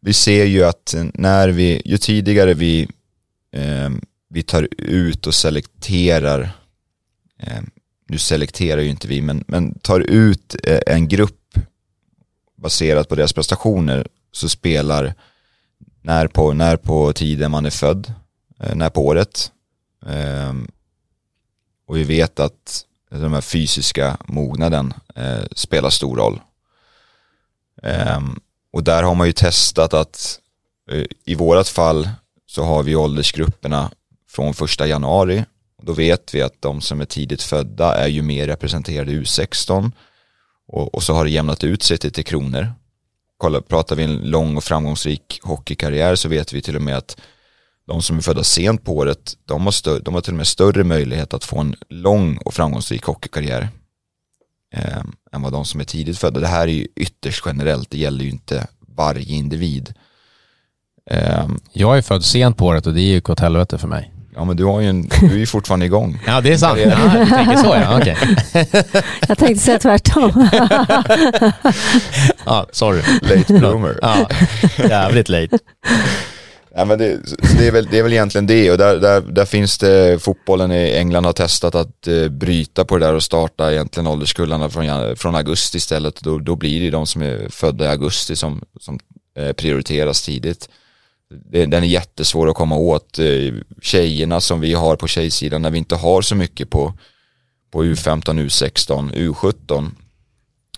vi ser ju att när vi, ju tidigare vi, eh, vi tar ut och selekterar, eh, nu selekterar ju inte vi, men, men tar ut eh, en grupp baserat på deras prestationer så spelar när på, när på tiden man är född, eh, när på året. Eh, och vi vet att den här fysiska mognaden eh, spelar stor roll. Ehm, och där har man ju testat att eh, i vårat fall så har vi åldersgrupperna från första januari. Då vet vi att de som är tidigt födda är ju mer representerade i U16 och, och så har det jämnat ut sig till Tre Kronor. Kolla, pratar vi en lång och framgångsrik hockeykarriär så vet vi till och med att de som är födda sent på året, de har, stö- de har till och med större möjlighet att få en lång och framgångsrik hockeykarriär eh, än vad de som är tidigt födda. Det här är ju ytterst generellt, det gäller ju inte varje individ. Eh, Jag är född sent på året och det är ju åt helvete för mig ja men du, har ju en, du är ju fortfarande igång. Ja, det är sant. Ja, du tänker så ja, okej. Jag tänkte säga tvärtom. Ja, sorry. Late bloomer. Ja, jävligt late. Ja, men det, så det, är väl, det är väl egentligen det och där, där, där finns det, fotbollen i England har testat att eh, bryta på det där och starta egentligen ålderskullarna från, från augusti istället. Då, då blir det de som är födda i augusti som, som eh, prioriteras tidigt. Den är jättesvår att komma åt. Eh, tjejerna som vi har på tjejsidan när vi inte har så mycket på, på U15, U16, U17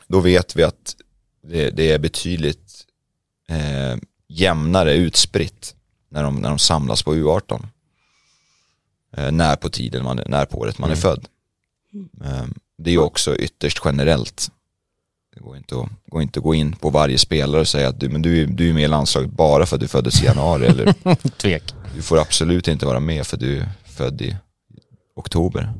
då vet vi att det, det är betydligt eh, jämnare utspritt när de, när de samlas på U18. Eh, när på tiden, man, när på året man är född. Eh, det är också ytterst generellt. Det går inte, att, går inte att gå in på varje spelare och säga att du, men du, är- du är med i landslaget bara för att du föddes i januari. eller Tvek. du får absolut inte vara med för du är född i oktober.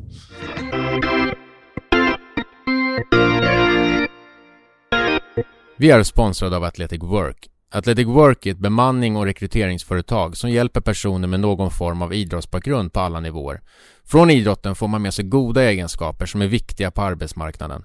Vi är sponsrade av Athletic Work. Athletic Work är ett bemanning och rekryteringsföretag som hjälper personer med någon form av idrottsbakgrund på alla nivåer. Från idrotten får man med sig goda egenskaper som är viktiga på arbetsmarknaden.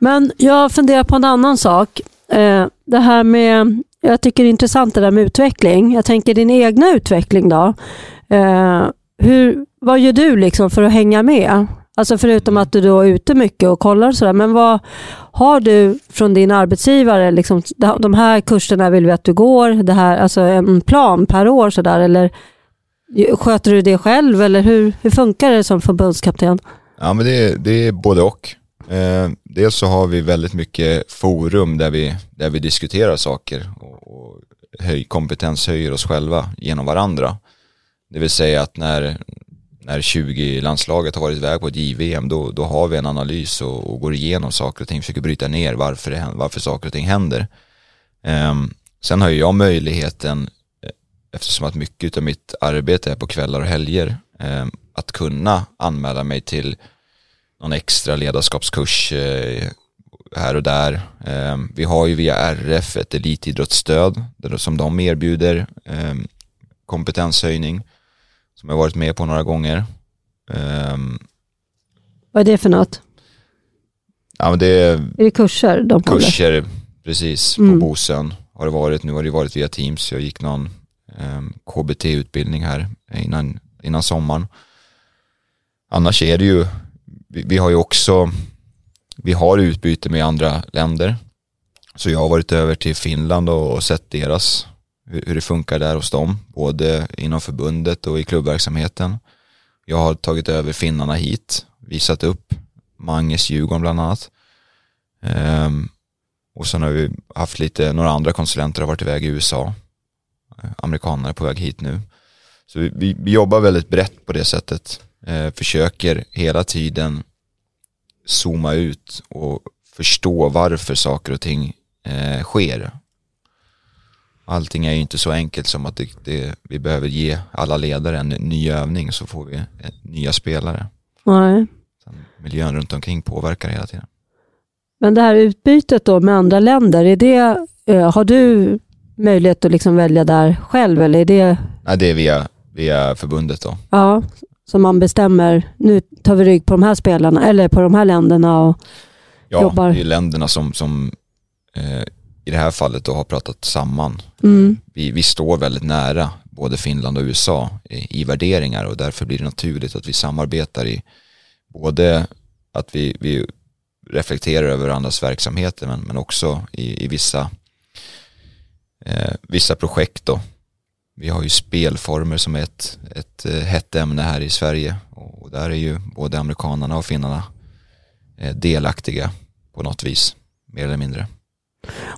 Men jag funderar på en annan sak. Eh, det här med, jag tycker det är intressant det där med utveckling. Jag tänker din egna utveckling då. Eh, hur, vad gör du liksom för att hänga med? Alltså förutom att du då är ute mycket och kollar och sådär. Men vad har du från din arbetsgivare? Liksom, de här kurserna vill vi att du går. Det här, alltså en plan per år sådär. Eller sköter du det själv? Eller hur, hur funkar det som förbundskapten? Ja men det, det är både och. Eh, dels så har vi väldigt mycket forum där vi, där vi diskuterar saker och, och höj, kompetenshöjer oss själva genom varandra. Det vill säga att när, när 20-landslaget har varit iväg på ett JVM då, då har vi en analys och, och går igenom saker och ting, försöker bryta ner varför, det, varför saker och ting händer. Eh, sen har ju jag möjligheten, eh, eftersom att mycket av mitt arbete är på kvällar och helger, eh, att kunna anmäla mig till någon extra ledarskapskurs uh, här och där. Um, vi har ju via RF ett elitidrottsstöd som de erbjuder kompetenshöjning som jag varit med på några gånger. Vad är det för något? Ja, men det är, är det kurser de Kurser, håller? precis, på mm. Bosön har det varit. Nu har det varit via Teams. Jag gick någon KBT-utbildning här innan, innan sommaren. Annars är det ju, vi, vi, har ju också, vi har utbyte med andra länder. Så jag har varit över till Finland och, och sett deras hur, det funkar där hos dem, både inom förbundet och i klubbverksamheten. Jag har tagit över finnarna hit, visat upp Manges Djurgården bland annat. Um, och sen har vi haft lite, några andra konsulenter har varit iväg i USA. Amerikaner är på väg hit nu. Så vi, vi, vi jobbar väldigt brett på det sättet. Uh, försöker hela tiden zooma ut och förstå varför saker och ting uh, sker allting är ju inte så enkelt som att det, det, vi behöver ge alla ledare en ny övning så får vi eh, nya spelare. Nej. Sen miljön runt omkring påverkar hela tiden. Men det här utbytet då med andra länder, är det, eh, har du möjlighet att liksom välja där själv eller är det? Nej, det är via, via förbundet då. Ja, så man bestämmer, nu tar vi rygg på de här spelarna eller på de här länderna och ja, jobbar. Ja, det är länderna som, som eh, i det här fallet då har pratat samman. Mm. Vi, vi står väldigt nära både Finland och USA i, i värderingar och därför blir det naturligt att vi samarbetar i både att vi, vi reflekterar över andras verksamheter men, men också i, i vissa, eh, vissa projekt då. Vi har ju spelformer som är ett, ett eh, hett ämne här i Sverige och där är ju både amerikanerna och finnarna eh, delaktiga på något vis, mer eller mindre.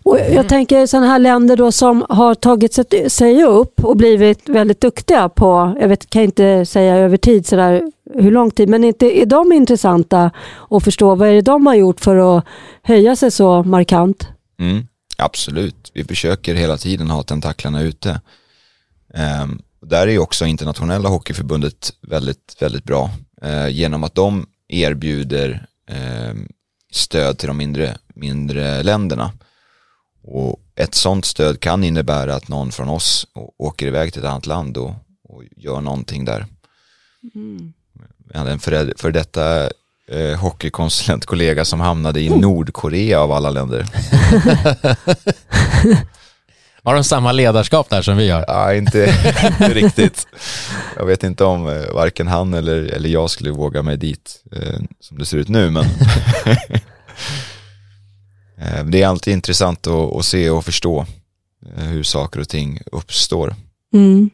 Och jag mm. tänker sådana här länder då som har tagit sig upp och blivit väldigt duktiga på, jag vet, kan inte säga över tid sådär hur lång tid, men inte, är de intressanta att förstå vad är det de har gjort för att höja sig så markant? Mm, absolut, vi försöker hela tiden ha tentaklarna ute. Um, där är också internationella hockeyförbundet väldigt, väldigt bra uh, genom att de erbjuder um, stöd till de mindre, mindre länderna. Och ett sånt stöd kan innebära att någon från oss åker iväg till ett annat land och, och gör någonting där. Mm. Vi hade en för, för detta eh, hockeykonsulentkollega som hamnade i Nordkorea av alla länder. Har de samma ledarskap där som vi har? Ja, inte, inte riktigt. Jag vet inte om eh, varken han eller, eller jag skulle våga mig dit eh, som det ser ut nu, men Eh, det är alltid intressant att, att, se och förstå eh, hur saker och ting uppstår. Mm.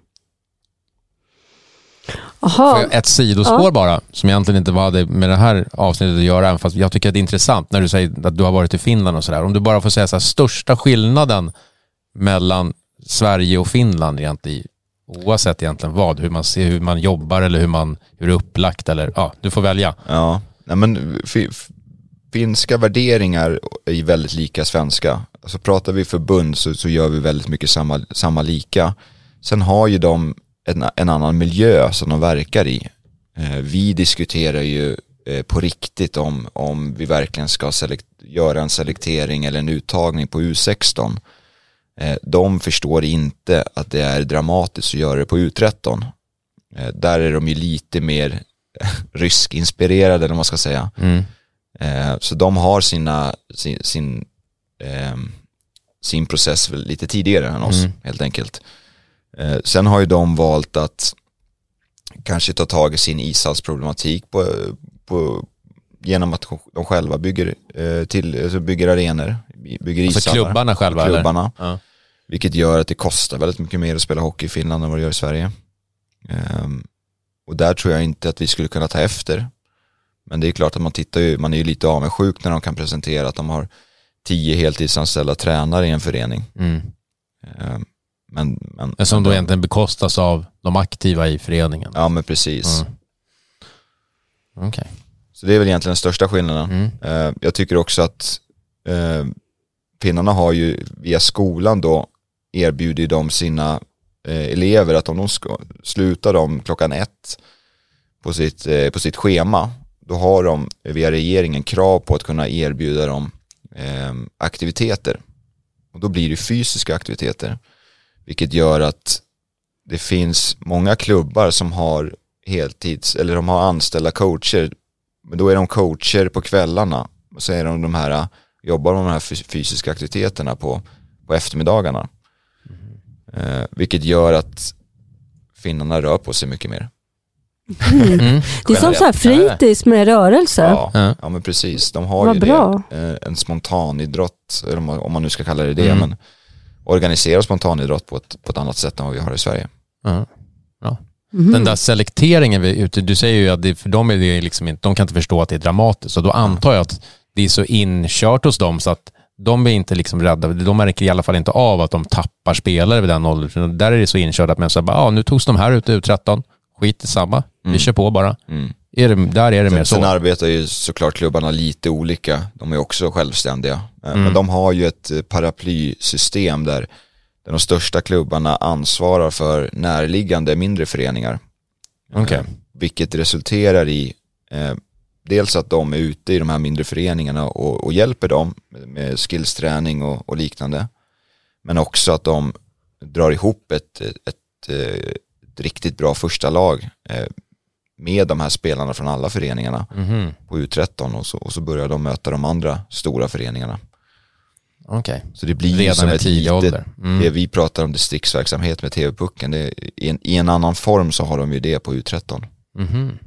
Ett sidospår Ja. bara, som egentligen inte hade med det här avsnittet att göra, fast jag tycker att det är intressant när du säger att du har varit i Finland och sådär. Om du bara får säga så här, största skillnaden mellan Sverige och Finland egentligen, oavsett egentligen vad, hur man ser, hur man jobbar eller hur, man, hur det är upplagt eller ja, du får välja. Ja, nej men finska värderingar är ju väldigt lika svenska. Alltså pratar vi förbund så, så gör vi väldigt mycket samma, samma lika. Sen har ju de en, en annan miljö som de verkar i. Eh, vi diskuterar ju eh, på riktigt om, om vi verkligen ska selekt, göra en selektering eller en uttagning på U16. Eh, de förstår inte att det är dramatiskt att göra det på U13. Eh, där är de ju lite mer ryskinspirerade eller vad man ska säga. Mm. Eh, så de har sina, sin, sin, ehm, sin process lite tidigare än oss Mm. helt enkelt. Sen har ju de valt att kanske ta tag i sin ishallsproblematik på, på, genom att de själva bygger, till, alltså bygger arenor, bygger Alltså ishallar. klubbarna själva klubbarna. Ja. Vilket gör att det kostar väldigt mycket mer att spela hockey i Finland än vad det gör i Sverige. Ehm, och där tror jag inte att vi skulle kunna ta efter. Men det är klart att man tittar ju, man är ju lite avundsjuk när de kan presentera att de har tio heltidsanställda tränare i en förening. Mm. Ehm, men, men, Men Som då egentligen bekostas av de aktiva i föreningen. Ja men precis. Mm. Okej. Så det är väl egentligen den största skillnaden. Mm. Eh, jag tycker också att eh, finnarna har ju via skolan då erbjudit de sina eh, elever att om de ska, slutar de klockan ett på sitt, eh, på sitt schema då har de via regeringen krav på att kunna erbjuda dem eh, aktiviteter. Och då blir det fysiska aktiviteter. Vilket gör att det finns många klubbar som har heltids eller de har anställda coacher men då är de coacher på kvällarna och så är de de här, jobbar med de här fys- fysiska aktiviteterna på, på eftermiddagarna. Eh, vilket gör att finnarna rör på sig mycket mer. Mm. Det är som så här fritids med rörelse. Ja, Ja. ja men precis. De har Vad ju bra. det. Eh, en spontanidrott, eller om man- nu ska kalla det det, Mm. men organisera spontanidrott på ett, på ett annat sätt än vad vi har i Sverige. Ja. Mhm. Den där selekteringen, vi ute, du säger ju att det, för dem är det liksom inte, de kan inte förstå att det är dramatiskt. Och då antar jag att det är så inkört hos dem så att de är inte liksom rädda. De märker i alla fall inte av att de tappar spelare vid den åldern. Där är det så inkört att man säger bara, ah, nu togs de här ut i U13. Skit i samma. Vi Mm. kör på bara. Mm. Är det, där är det mer Sen, sen så. arbetar ju såklart klubbarna lite olika. De är också självständiga. Eh, Mm. Men de har ju ett eh, paraplysystem där, de största klubbarna ansvarar för närliggande mindre föreningar. Okej. Eh, Vilket resulterar i dels att de är ute i de här mindre föreningarna och, och hjälper dem med, skillsträning och, och liknande. Men också att de drar ihop ett, ett, ett, ett riktigt bra första lag eh, med de här spelarna från alla föreningarna Mhm. på U13 och så, och så börjar de möta de andra stora föreningarna. Okej. Så det blir Redan som ett tidig ålder. Mm. det vi pratar om distriktsverksamhet med TV-pucken, i, i en annan form så har de ju det på U13. Mhm.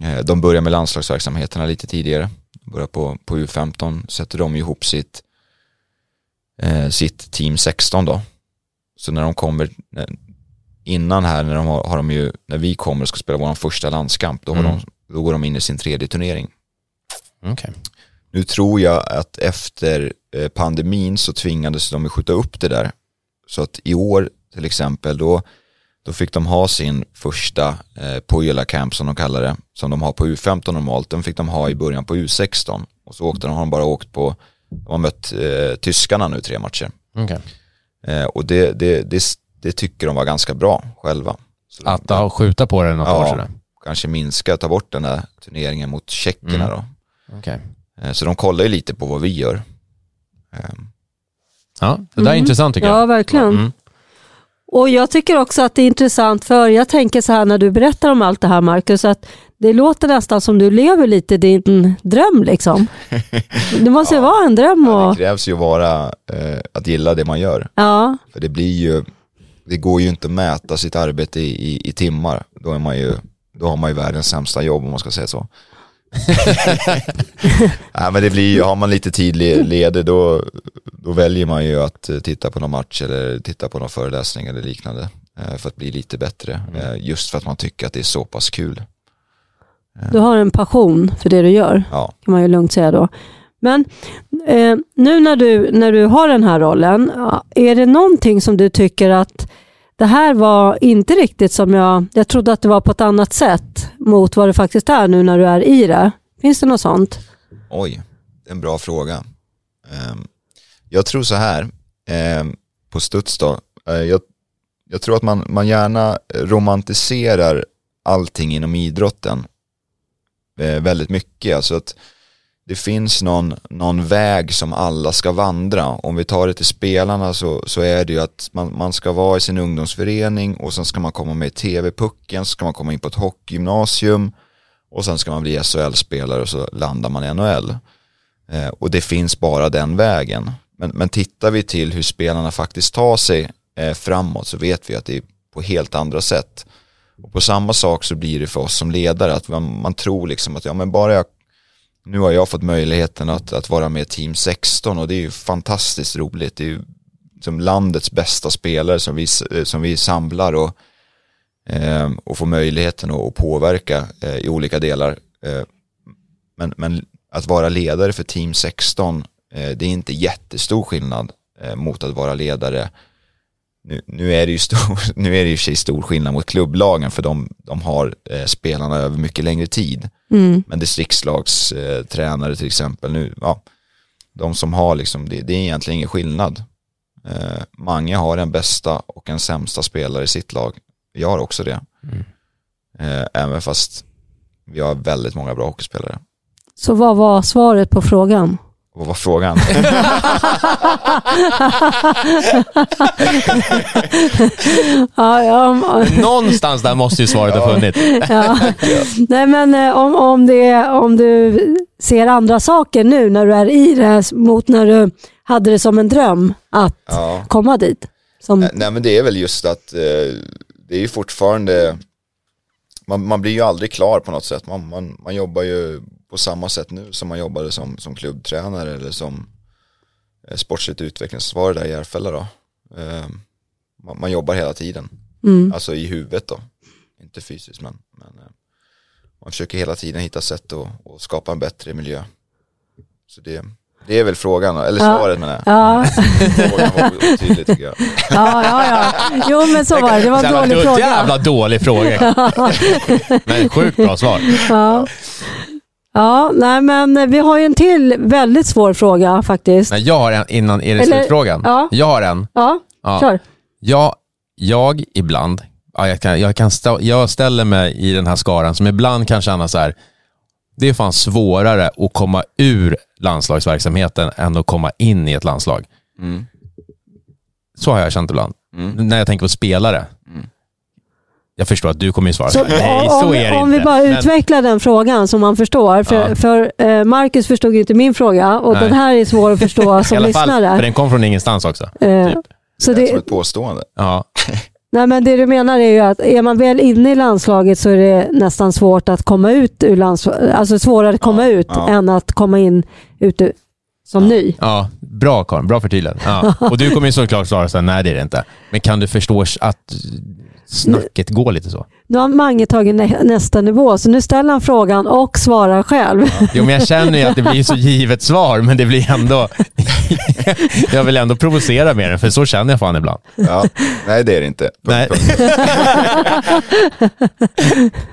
Eh, De börjar med landslagsverksamheterna lite tidigare. Börjar på, på U15, sätter de ihop sitt, eh, sitt team 16 då. Så när de kommer, innan här när, de har, har de ju, när vi kommer och ska spela vår första landskamp, då, har Mm. de, då går de in i sin tredje turnering. Okej. Nu tror jag att efter eh, pandemin så tvingades de att skjuta upp det där. Så att i år till exempel då, då fick de ha sin första eh, Pojala Camp som de kallar det, som de har på U15 normalt, den fick de ha i början på U16. Och så åkte de, har de bara åkt på, de har mött eh, tyskarna nu tre matcher. Okej. Eh, och det, det, det, det tycker de var ganska bra själva. Så de- Att ja, skjuta på det något år Ja. sådär. kanske minska, ta bort den där turneringen mot tjeckerna Mm. då. Okej. Eh, Så de kollar ju lite på vad vi gör. Ehm, Ja, det där är Mm. intressant tycker Ja, jag. verkligen. Mm. Och jag tycker också att det är intressant för jag tänker så här när du berättar om allt det här Marcus, att det låter nästan som du lever lite din dröm liksom. Det måste ju Ja. vara en dröm Ja, och det krävs ju vara eh, att gilla det man gör. ja, För det blir ju, det går ju inte att mäta sitt arbete i, i, i timmar. Då, är man ju, då har man ju världens sämsta jobb om man ska säga så. Nej, men det blir ju, har man lite tid le- ledig då, då väljer man ju att eh, titta på någon match eller titta på någon föreläsning eller liknande. eh, för att bli lite bättre. Eh, just för att man tycker att det är så pass kul. Du har en passion för det du gör, Ja, kan man ju lugnt säga då. Men eh, nu när du, när du har den här rollen, är det någonting som du tycker att det här var inte riktigt som jag, jag trodde att det var på ett annat sätt mot vad det faktiskt är nu när du är i det? Finns det något sånt? oj, det är en bra fråga. Ehm, jag tror så här, ehm, på studs då, eh, jag, jag tror att man, man gärna romantiserar allting inom idrotten eh, väldigt mycket. Alltså att det finns någon, någon väg som alla ska vandra. Om vi tar det till spelarna så, så är det ju att man, man ska vara i sin ungdomsförening och sen ska man komma med i TV-pucken, så ska man komma in på ett hockeygymnasium och sen ska man bli SHL-spelare och så landar man i NHL. Eh, och det finns bara den vägen. Men, men tittar vi till hur spelarna faktiskt tar sig eh, framåt så vet vi att det är på helt andra sätt. Och på samma sak så blir det för oss som ledare att man, man tror liksom att ja men bara jag nu har jag fått möjligheten att, att vara med i Team 16 och det är ju fantastiskt roligt. Det är ju som landets bästa spelare som vi, eh, som vi samlar och, eh, och får möjligheten att, att påverka eh, i olika delar. Eh, men, men att vara ledare för Team 16, eh, det är inte jättestor skillnad eh, mot att vara ledare nu, nu, är det ju stor, nu är det ju sig stor skillnad mot klubblagen för de, de har eh, spelarna över mycket längre tid. Mm. Men distriktslagstränare eh, tränare till exempel nu, ja, de som har liksom, det, det är egentligen ingen skillnad. Eh, Mange har en bästa och en sämsta spelare i sitt lag. Jag har också det. Mm. Eh, även fast vi har väldigt många bra hockeyspelare. Så vad var svaret på frågan? Vad var frågan? ja, ja, Någonstans där måste ju svaret ha funnits. ja. Nej, men eh, om, om, det, om du ser andra saker nu när du är i det mot när du hade det som en dröm att ja. komma dit. Som, Nej men det är väl just att eh, det är ju fortfarande man, man blir ju aldrig klar på något sätt. Man, man, man jobbar ju på samma sätt nu som man jobbade som, som klubbtränare eller som eh, sportsligt utvecklingsansvarig där i Järfälla då. Eh, man, man jobbar hela tiden, mm. alltså i huvudet då. Inte fysiskt men, men eh, man försöker hela tiden hitta sätt att, att skapa en bättre miljö. Så det, det är väl frågan, eller Ja. svaret menar jag. Ja. Frågan var otydlig tycker jag. ja, ja, ja. Jo, men så var det. Det var en dålig fråga. Jävla dålig fråga. Men sjukt bra svar. Ja. Ja, nej men vi har ju en till väldigt svår fråga faktiskt. Nej, jag har en innan, är det Eller- slutfrågan? ja. Jag har en. Ja, Ja. kör. Jag, jag ibland, ja, jag, kan, jag, kan sta, jag ställer mig i den här skaran som ibland kan känna så här, det är fan svårare att komma ur landslagsverksamheten än att komma in i ett landslag. Mm. Så har jag känt ibland. Mm. När jag tänker på spelare. Mm. Jag förstår att du kommer ju svara Så, nej, om, så är det om inte. vi bara Men- utvecklar den frågan som man förstår. För, Ja. för eh, Marcus förstod ju inte min fråga och Nej. den här är svår att förstå I som alla fall, för lyssnare. den kom från ingenstans också. Eh, typ. så Det är som det, ett påstående. Ja. nej, men det du menar är ju att är man väl inne i landslaget så är det nästan svårt att komma ut ur landslaget. Alltså svårare att komma ut ja. än att komma in ute som ny. Ja, bra Karin, bra förtydligande. Ja. Och du kommer ju såklart svara så här, nej det är det inte. Men kan du förstå att snacket går lite så? Nu har Mange tagit nä nästa nivå så nu ställer han frågan och svarar själv. Jo, men jag känner ju att det blir så givet svar, men det blir ändå... jag vill ändå provocera med den, för så känner jag fan ibland. Ja, nej det är det inte. Punkt, Nej. punkt.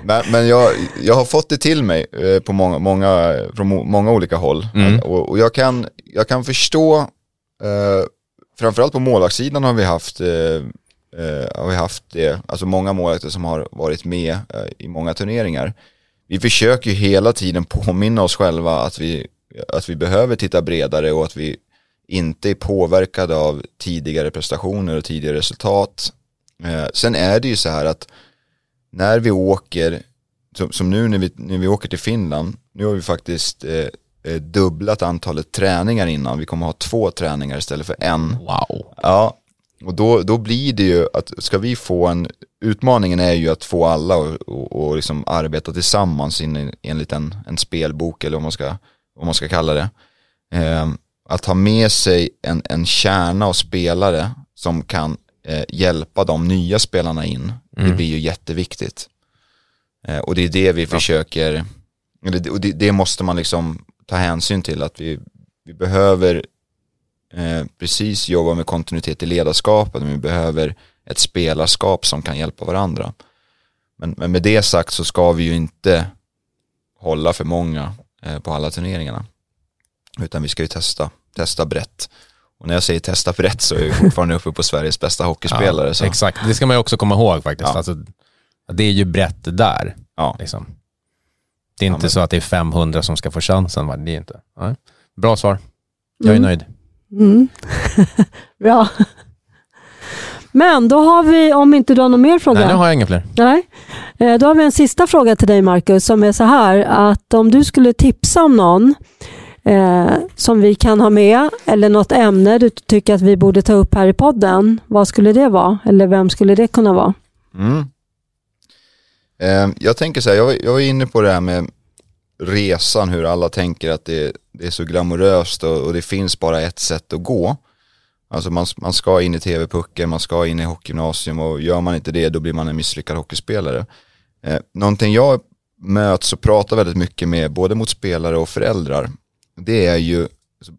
men men jag, jag har fått det till mig eh, på många, många, från många olika håll. Mm. Och, och jag, kan, jag kan förstå, eh, framförallt på målvaktssidan har vi haft, eh, eh, har vi haft det, alltså många målvakter som har varit med eh, i många turneringar. Vi försöker ju hela tiden påminna oss själva att vi, att vi behöver titta bredare och att vi inte är påverkade av tidigare prestationer och tidigare resultat. Eh, sen är det ju så här att när vi åker, som, som nu när vi, när vi åker till Finland, nu har vi faktiskt eh, eh, dubblat antalet träningar innan. Vi kommer ha två träningar istället för en. Wow. Ja, och då, då blir det ju att ska vi få en, utmaningen är ju att få alla och, och, och liksom arbeta tillsammans in, enligt en, en spelbok eller vad man ska, vad man ska kalla det. Eh, att ha med sig en, en kärna av spelare som kan eh, hjälpa de nya spelarna in, Mm. det blir ju jätteviktigt. Eh, och det är det vi försöker, eller, och det, det måste man liksom ta hänsyn till att vi, vi behöver eh, precis jobba med kontinuitet i ledarskapet, men vi behöver ett spelarskap som kan hjälpa varandra. Men, men med det sagt så ska vi ju inte hålla för många eh, på alla turneringarna. Utan vi ska ju testa, testa brett. Och när jag säger testa brett så är vi fortfarande uppe på Sveriges bästa hockeyspelare. så, Exakt, det ska man ju också komma ihåg faktiskt. Ja. Alltså, det är ju brett där. ja. Liksom. Det är inte men- så att det är 500 som ska få chansen. Va? Det är inte. Nej. Bra svar. Jag är Mm. nöjd. Mm. Bra. Men då har vi, om inte du har någon mer fråga? Nej, nu har jag inga fler. Nej. Eh, Då har vi en sista fråga till dig Marcus som är så här att om du skulle tipsa om någon eh, som vi kan ha med eller något ämne du tycker att vi borde ta upp här i podden. Vad skulle det vara? Eller vem skulle det kunna vara? Mm. Eh, jag tänker så här, jag, jag var inne på det här med resan, hur alla tänker att det, det är så glamoröst och, och det finns bara ett sätt att gå. Alltså man, man ska in i tv-pucken, man ska in i hockeygymnasium och gör man inte det då blir man en misslyckad hockeyspelare. Eh, någonting jag möts och pratar väldigt mycket med både mot spelare och föräldrar det är ju alltså,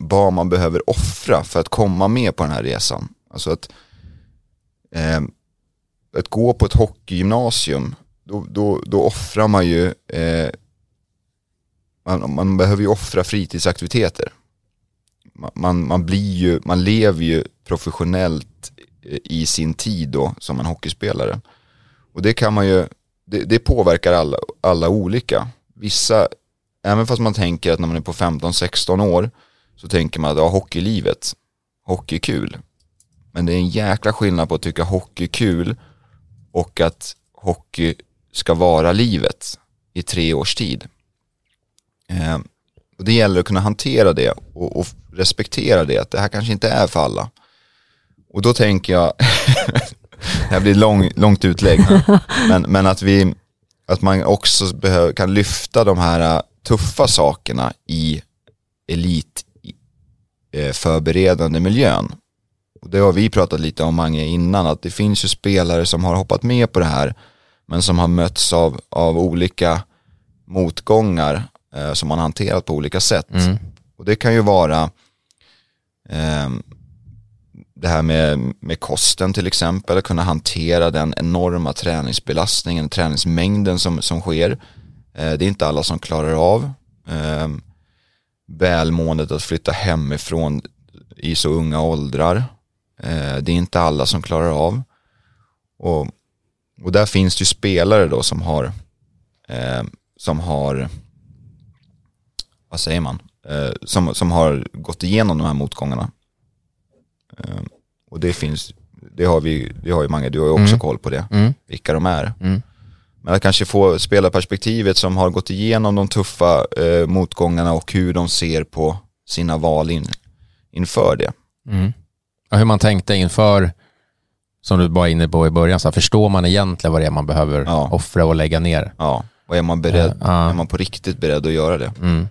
vad man behöver offra för att komma med på den här resan. Alltså att eh, att gå på ett hockeygymnasium, då, då, då offrar man ju, eh, man, man behöver ju offra fritidsaktiviteter. Man, man, man blir ju, man lever ju professionellt eh, i sin tid då som en hockeyspelare. Och det kan man ju, det, det påverkar alla, alla olika. Vissa, även fast man tänker att när man är på 15-16 år så tänker man att ja, hockeylivet, hockey är kul. Men det är en jäkla skillnad på att tycka hockey är kul och att hockey ska vara livet i tre års tid. Eh, och det gäller att kunna hantera det och, och respektera det, att det här kanske inte är för alla. Och då tänker jag, det här blir lång, långt utlägg, men, men att, vi, att man också behöver, kan lyfta de här äh, tuffa sakerna i elit eh, miljön. Och det har vi pratat lite om Mange innan, att det finns ju spelare som har hoppat med på det här, men som har mötts av, av olika motgångar eh, som man hanterat på olika sätt. Mm. Och det kan ju vara ehm, det här med, med kosten till exempel, att kunna hantera den enorma träningsbelastningen, träningsmängden som, som sker. Eh, det är inte alla som klarar av. Ehm, välmåendet att flytta hemifrån i så unga åldrar. Eh, det är inte alla som klarar av. Och, och där finns det ju spelare då som har, eh, som har, vad säger man, eh, som, som har gått igenom de här motgångarna. Eh, och det finns, det har vi, det har ju många, du har ju också Mm. koll på det, Mm. vilka de är. Mm. Men att kanske få spelarperspektivet som har gått igenom de tuffa eh, motgångarna och hur de ser på sina val in, inför det. Mm. Och hur man tänkte inför, som du var inne på i början, så här, förstår man egentligen vad det är man behöver Ja. offra och lägga ner? Ja, och är man beredd, Ja. är man på riktigt beredd att göra det? Mm.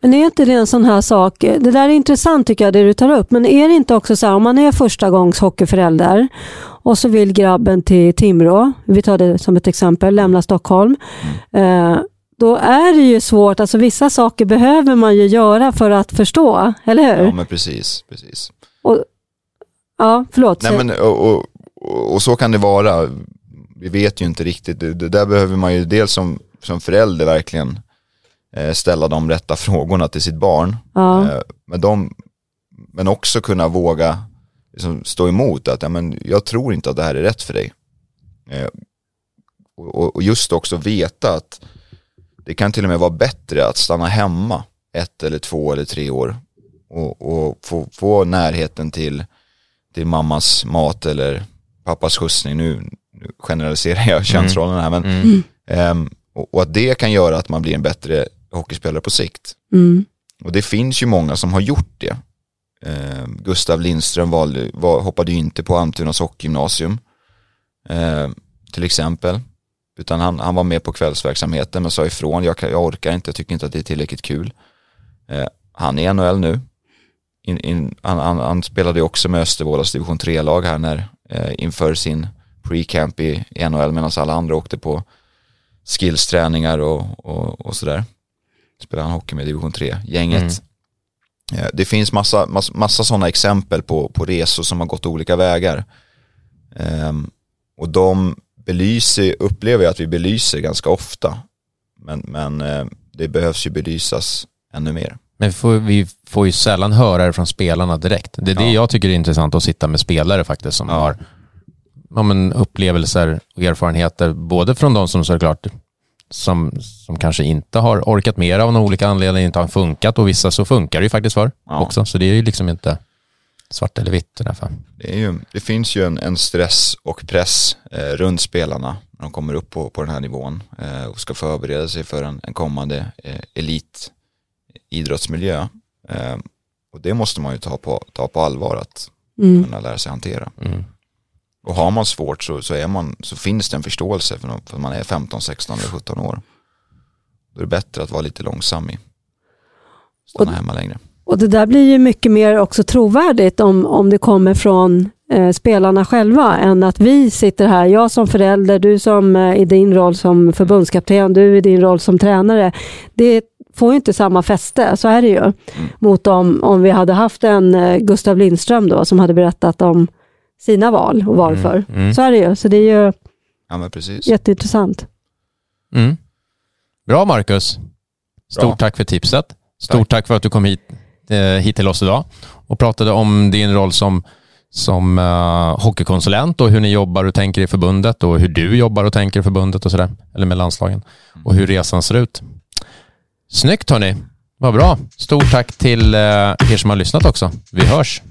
Men är inte det en sån här sak, det där är intressant tycker jag det du tar upp, men är det inte också så här om man är första gångs hockeyförälder och så vill grabben till Timrå, vi tar det som ett exempel, lämna Stockholm. Eh, då är det ju svårt, alltså vissa saker behöver man ju göra för att förstå, eller hur? Ja men precis, precis. Och, ja, förlåt. Nej men och, och, och, så kan det vara. Vi vet ju inte riktigt. Det, det där behöver man ju dels som, som förälder verkligen ställa de rätta frågorna till sitt barn. ja. Eh, men, de, men också kunna våga liksom, stå emot att ja, men jag tror inte att det här är rätt för dig. Eh, och, och just också veta att det kan till och med vara bättre att stanna hemma ett eller två eller tre år och, och få, få närheten till, till mammas mat eller pappas skjutsning. Nu, nu generaliserar jag könsrollen här men Mm. ehm, och, och att det kan göra att man blir en bättre hockeyspelare på sikt. Mm. Och det finns ju många som har gjort det. Eh, Gustav Lindström valde, var, hoppade ju inte på Almtunas hockeygymnasium eh, till exempel. Utan han, han var med på kvällsverksamheten men sa ifrån, jag, jag orkar inte, jag tycker inte att det är tillräckligt kul. Eh, han är i NHL nu. In, in, han, han, han spelade ju också med Östervålas division 3-lag här när eh, inför sin pre-camp i, i NHL medan alla andra åkte på skillsträningar och, och, och sådär. Spelade han hockey med division 3-gänget. Mm. Eh, det finns massa, massa, massa sådana exempel på, på resor som har gått olika vägar. Um, och de belyser, upplever jag att vi belyser ganska ofta. Men, men eh, det behövs ju belysas ännu mer. Men får, vi får ju sällan höra det från spelarna direkt. Det är ja. det jag tycker är intressant att sitta med spelare faktiskt som ja. har ja, men upplevelser och erfarenheter, både från de som såklart som, som kanske inte har orkat mer av någon olika anledning, inte har funkat och vissa så funkar det ju faktiskt för ja. också. Så det är ju liksom inte svart eller vitt ungefär. Det, är ju, det finns ju en, en stress och press eh, runt spelarna när de kommer upp på, på den här nivån eh, och ska förbereda sig för en, en kommande eh, elitidrottsmiljö. Eh, och det måste man ju ta på, ta på allvar att mm. kunna lära sig hantera. Mm. Och har man svårt så, så, är man, så finns det en förståelse för, att man är 15, 16 eller 17 år. Då är det bättre att vara lite långsam i. Stanna och, hemma längre. Och det där blir ju mycket mer också trovärdigt om, om det kommer från eh, spelarna själva än att vi sitter här, jag som förälder, du som eh, i din roll som förbundskapten, du i din roll som tränare. Det får ju inte samma fäste, så är det ju. Mm. Mot om, om vi hade haft en eh, Gustav Lindström då som hade berättat om sina val och varför. Mm. Mm. Så är det ju. Så det är ju ja, men precis. jätteintressant. Mm. Bra Marcus. Stort Bra. tack för tipset. Stort tack. tack för att du kom hit, eh, hit till oss idag och pratade om din roll som, som uh, hockeykonsulent och hur ni jobbar och tänker i förbundet och hur du jobbar och tänker i förbundet och sådär, eller med landslagen och hur resan ser ut. Snyggt hörni, vad bra. Stort tack till uh, er som har lyssnat också. Vi hörs.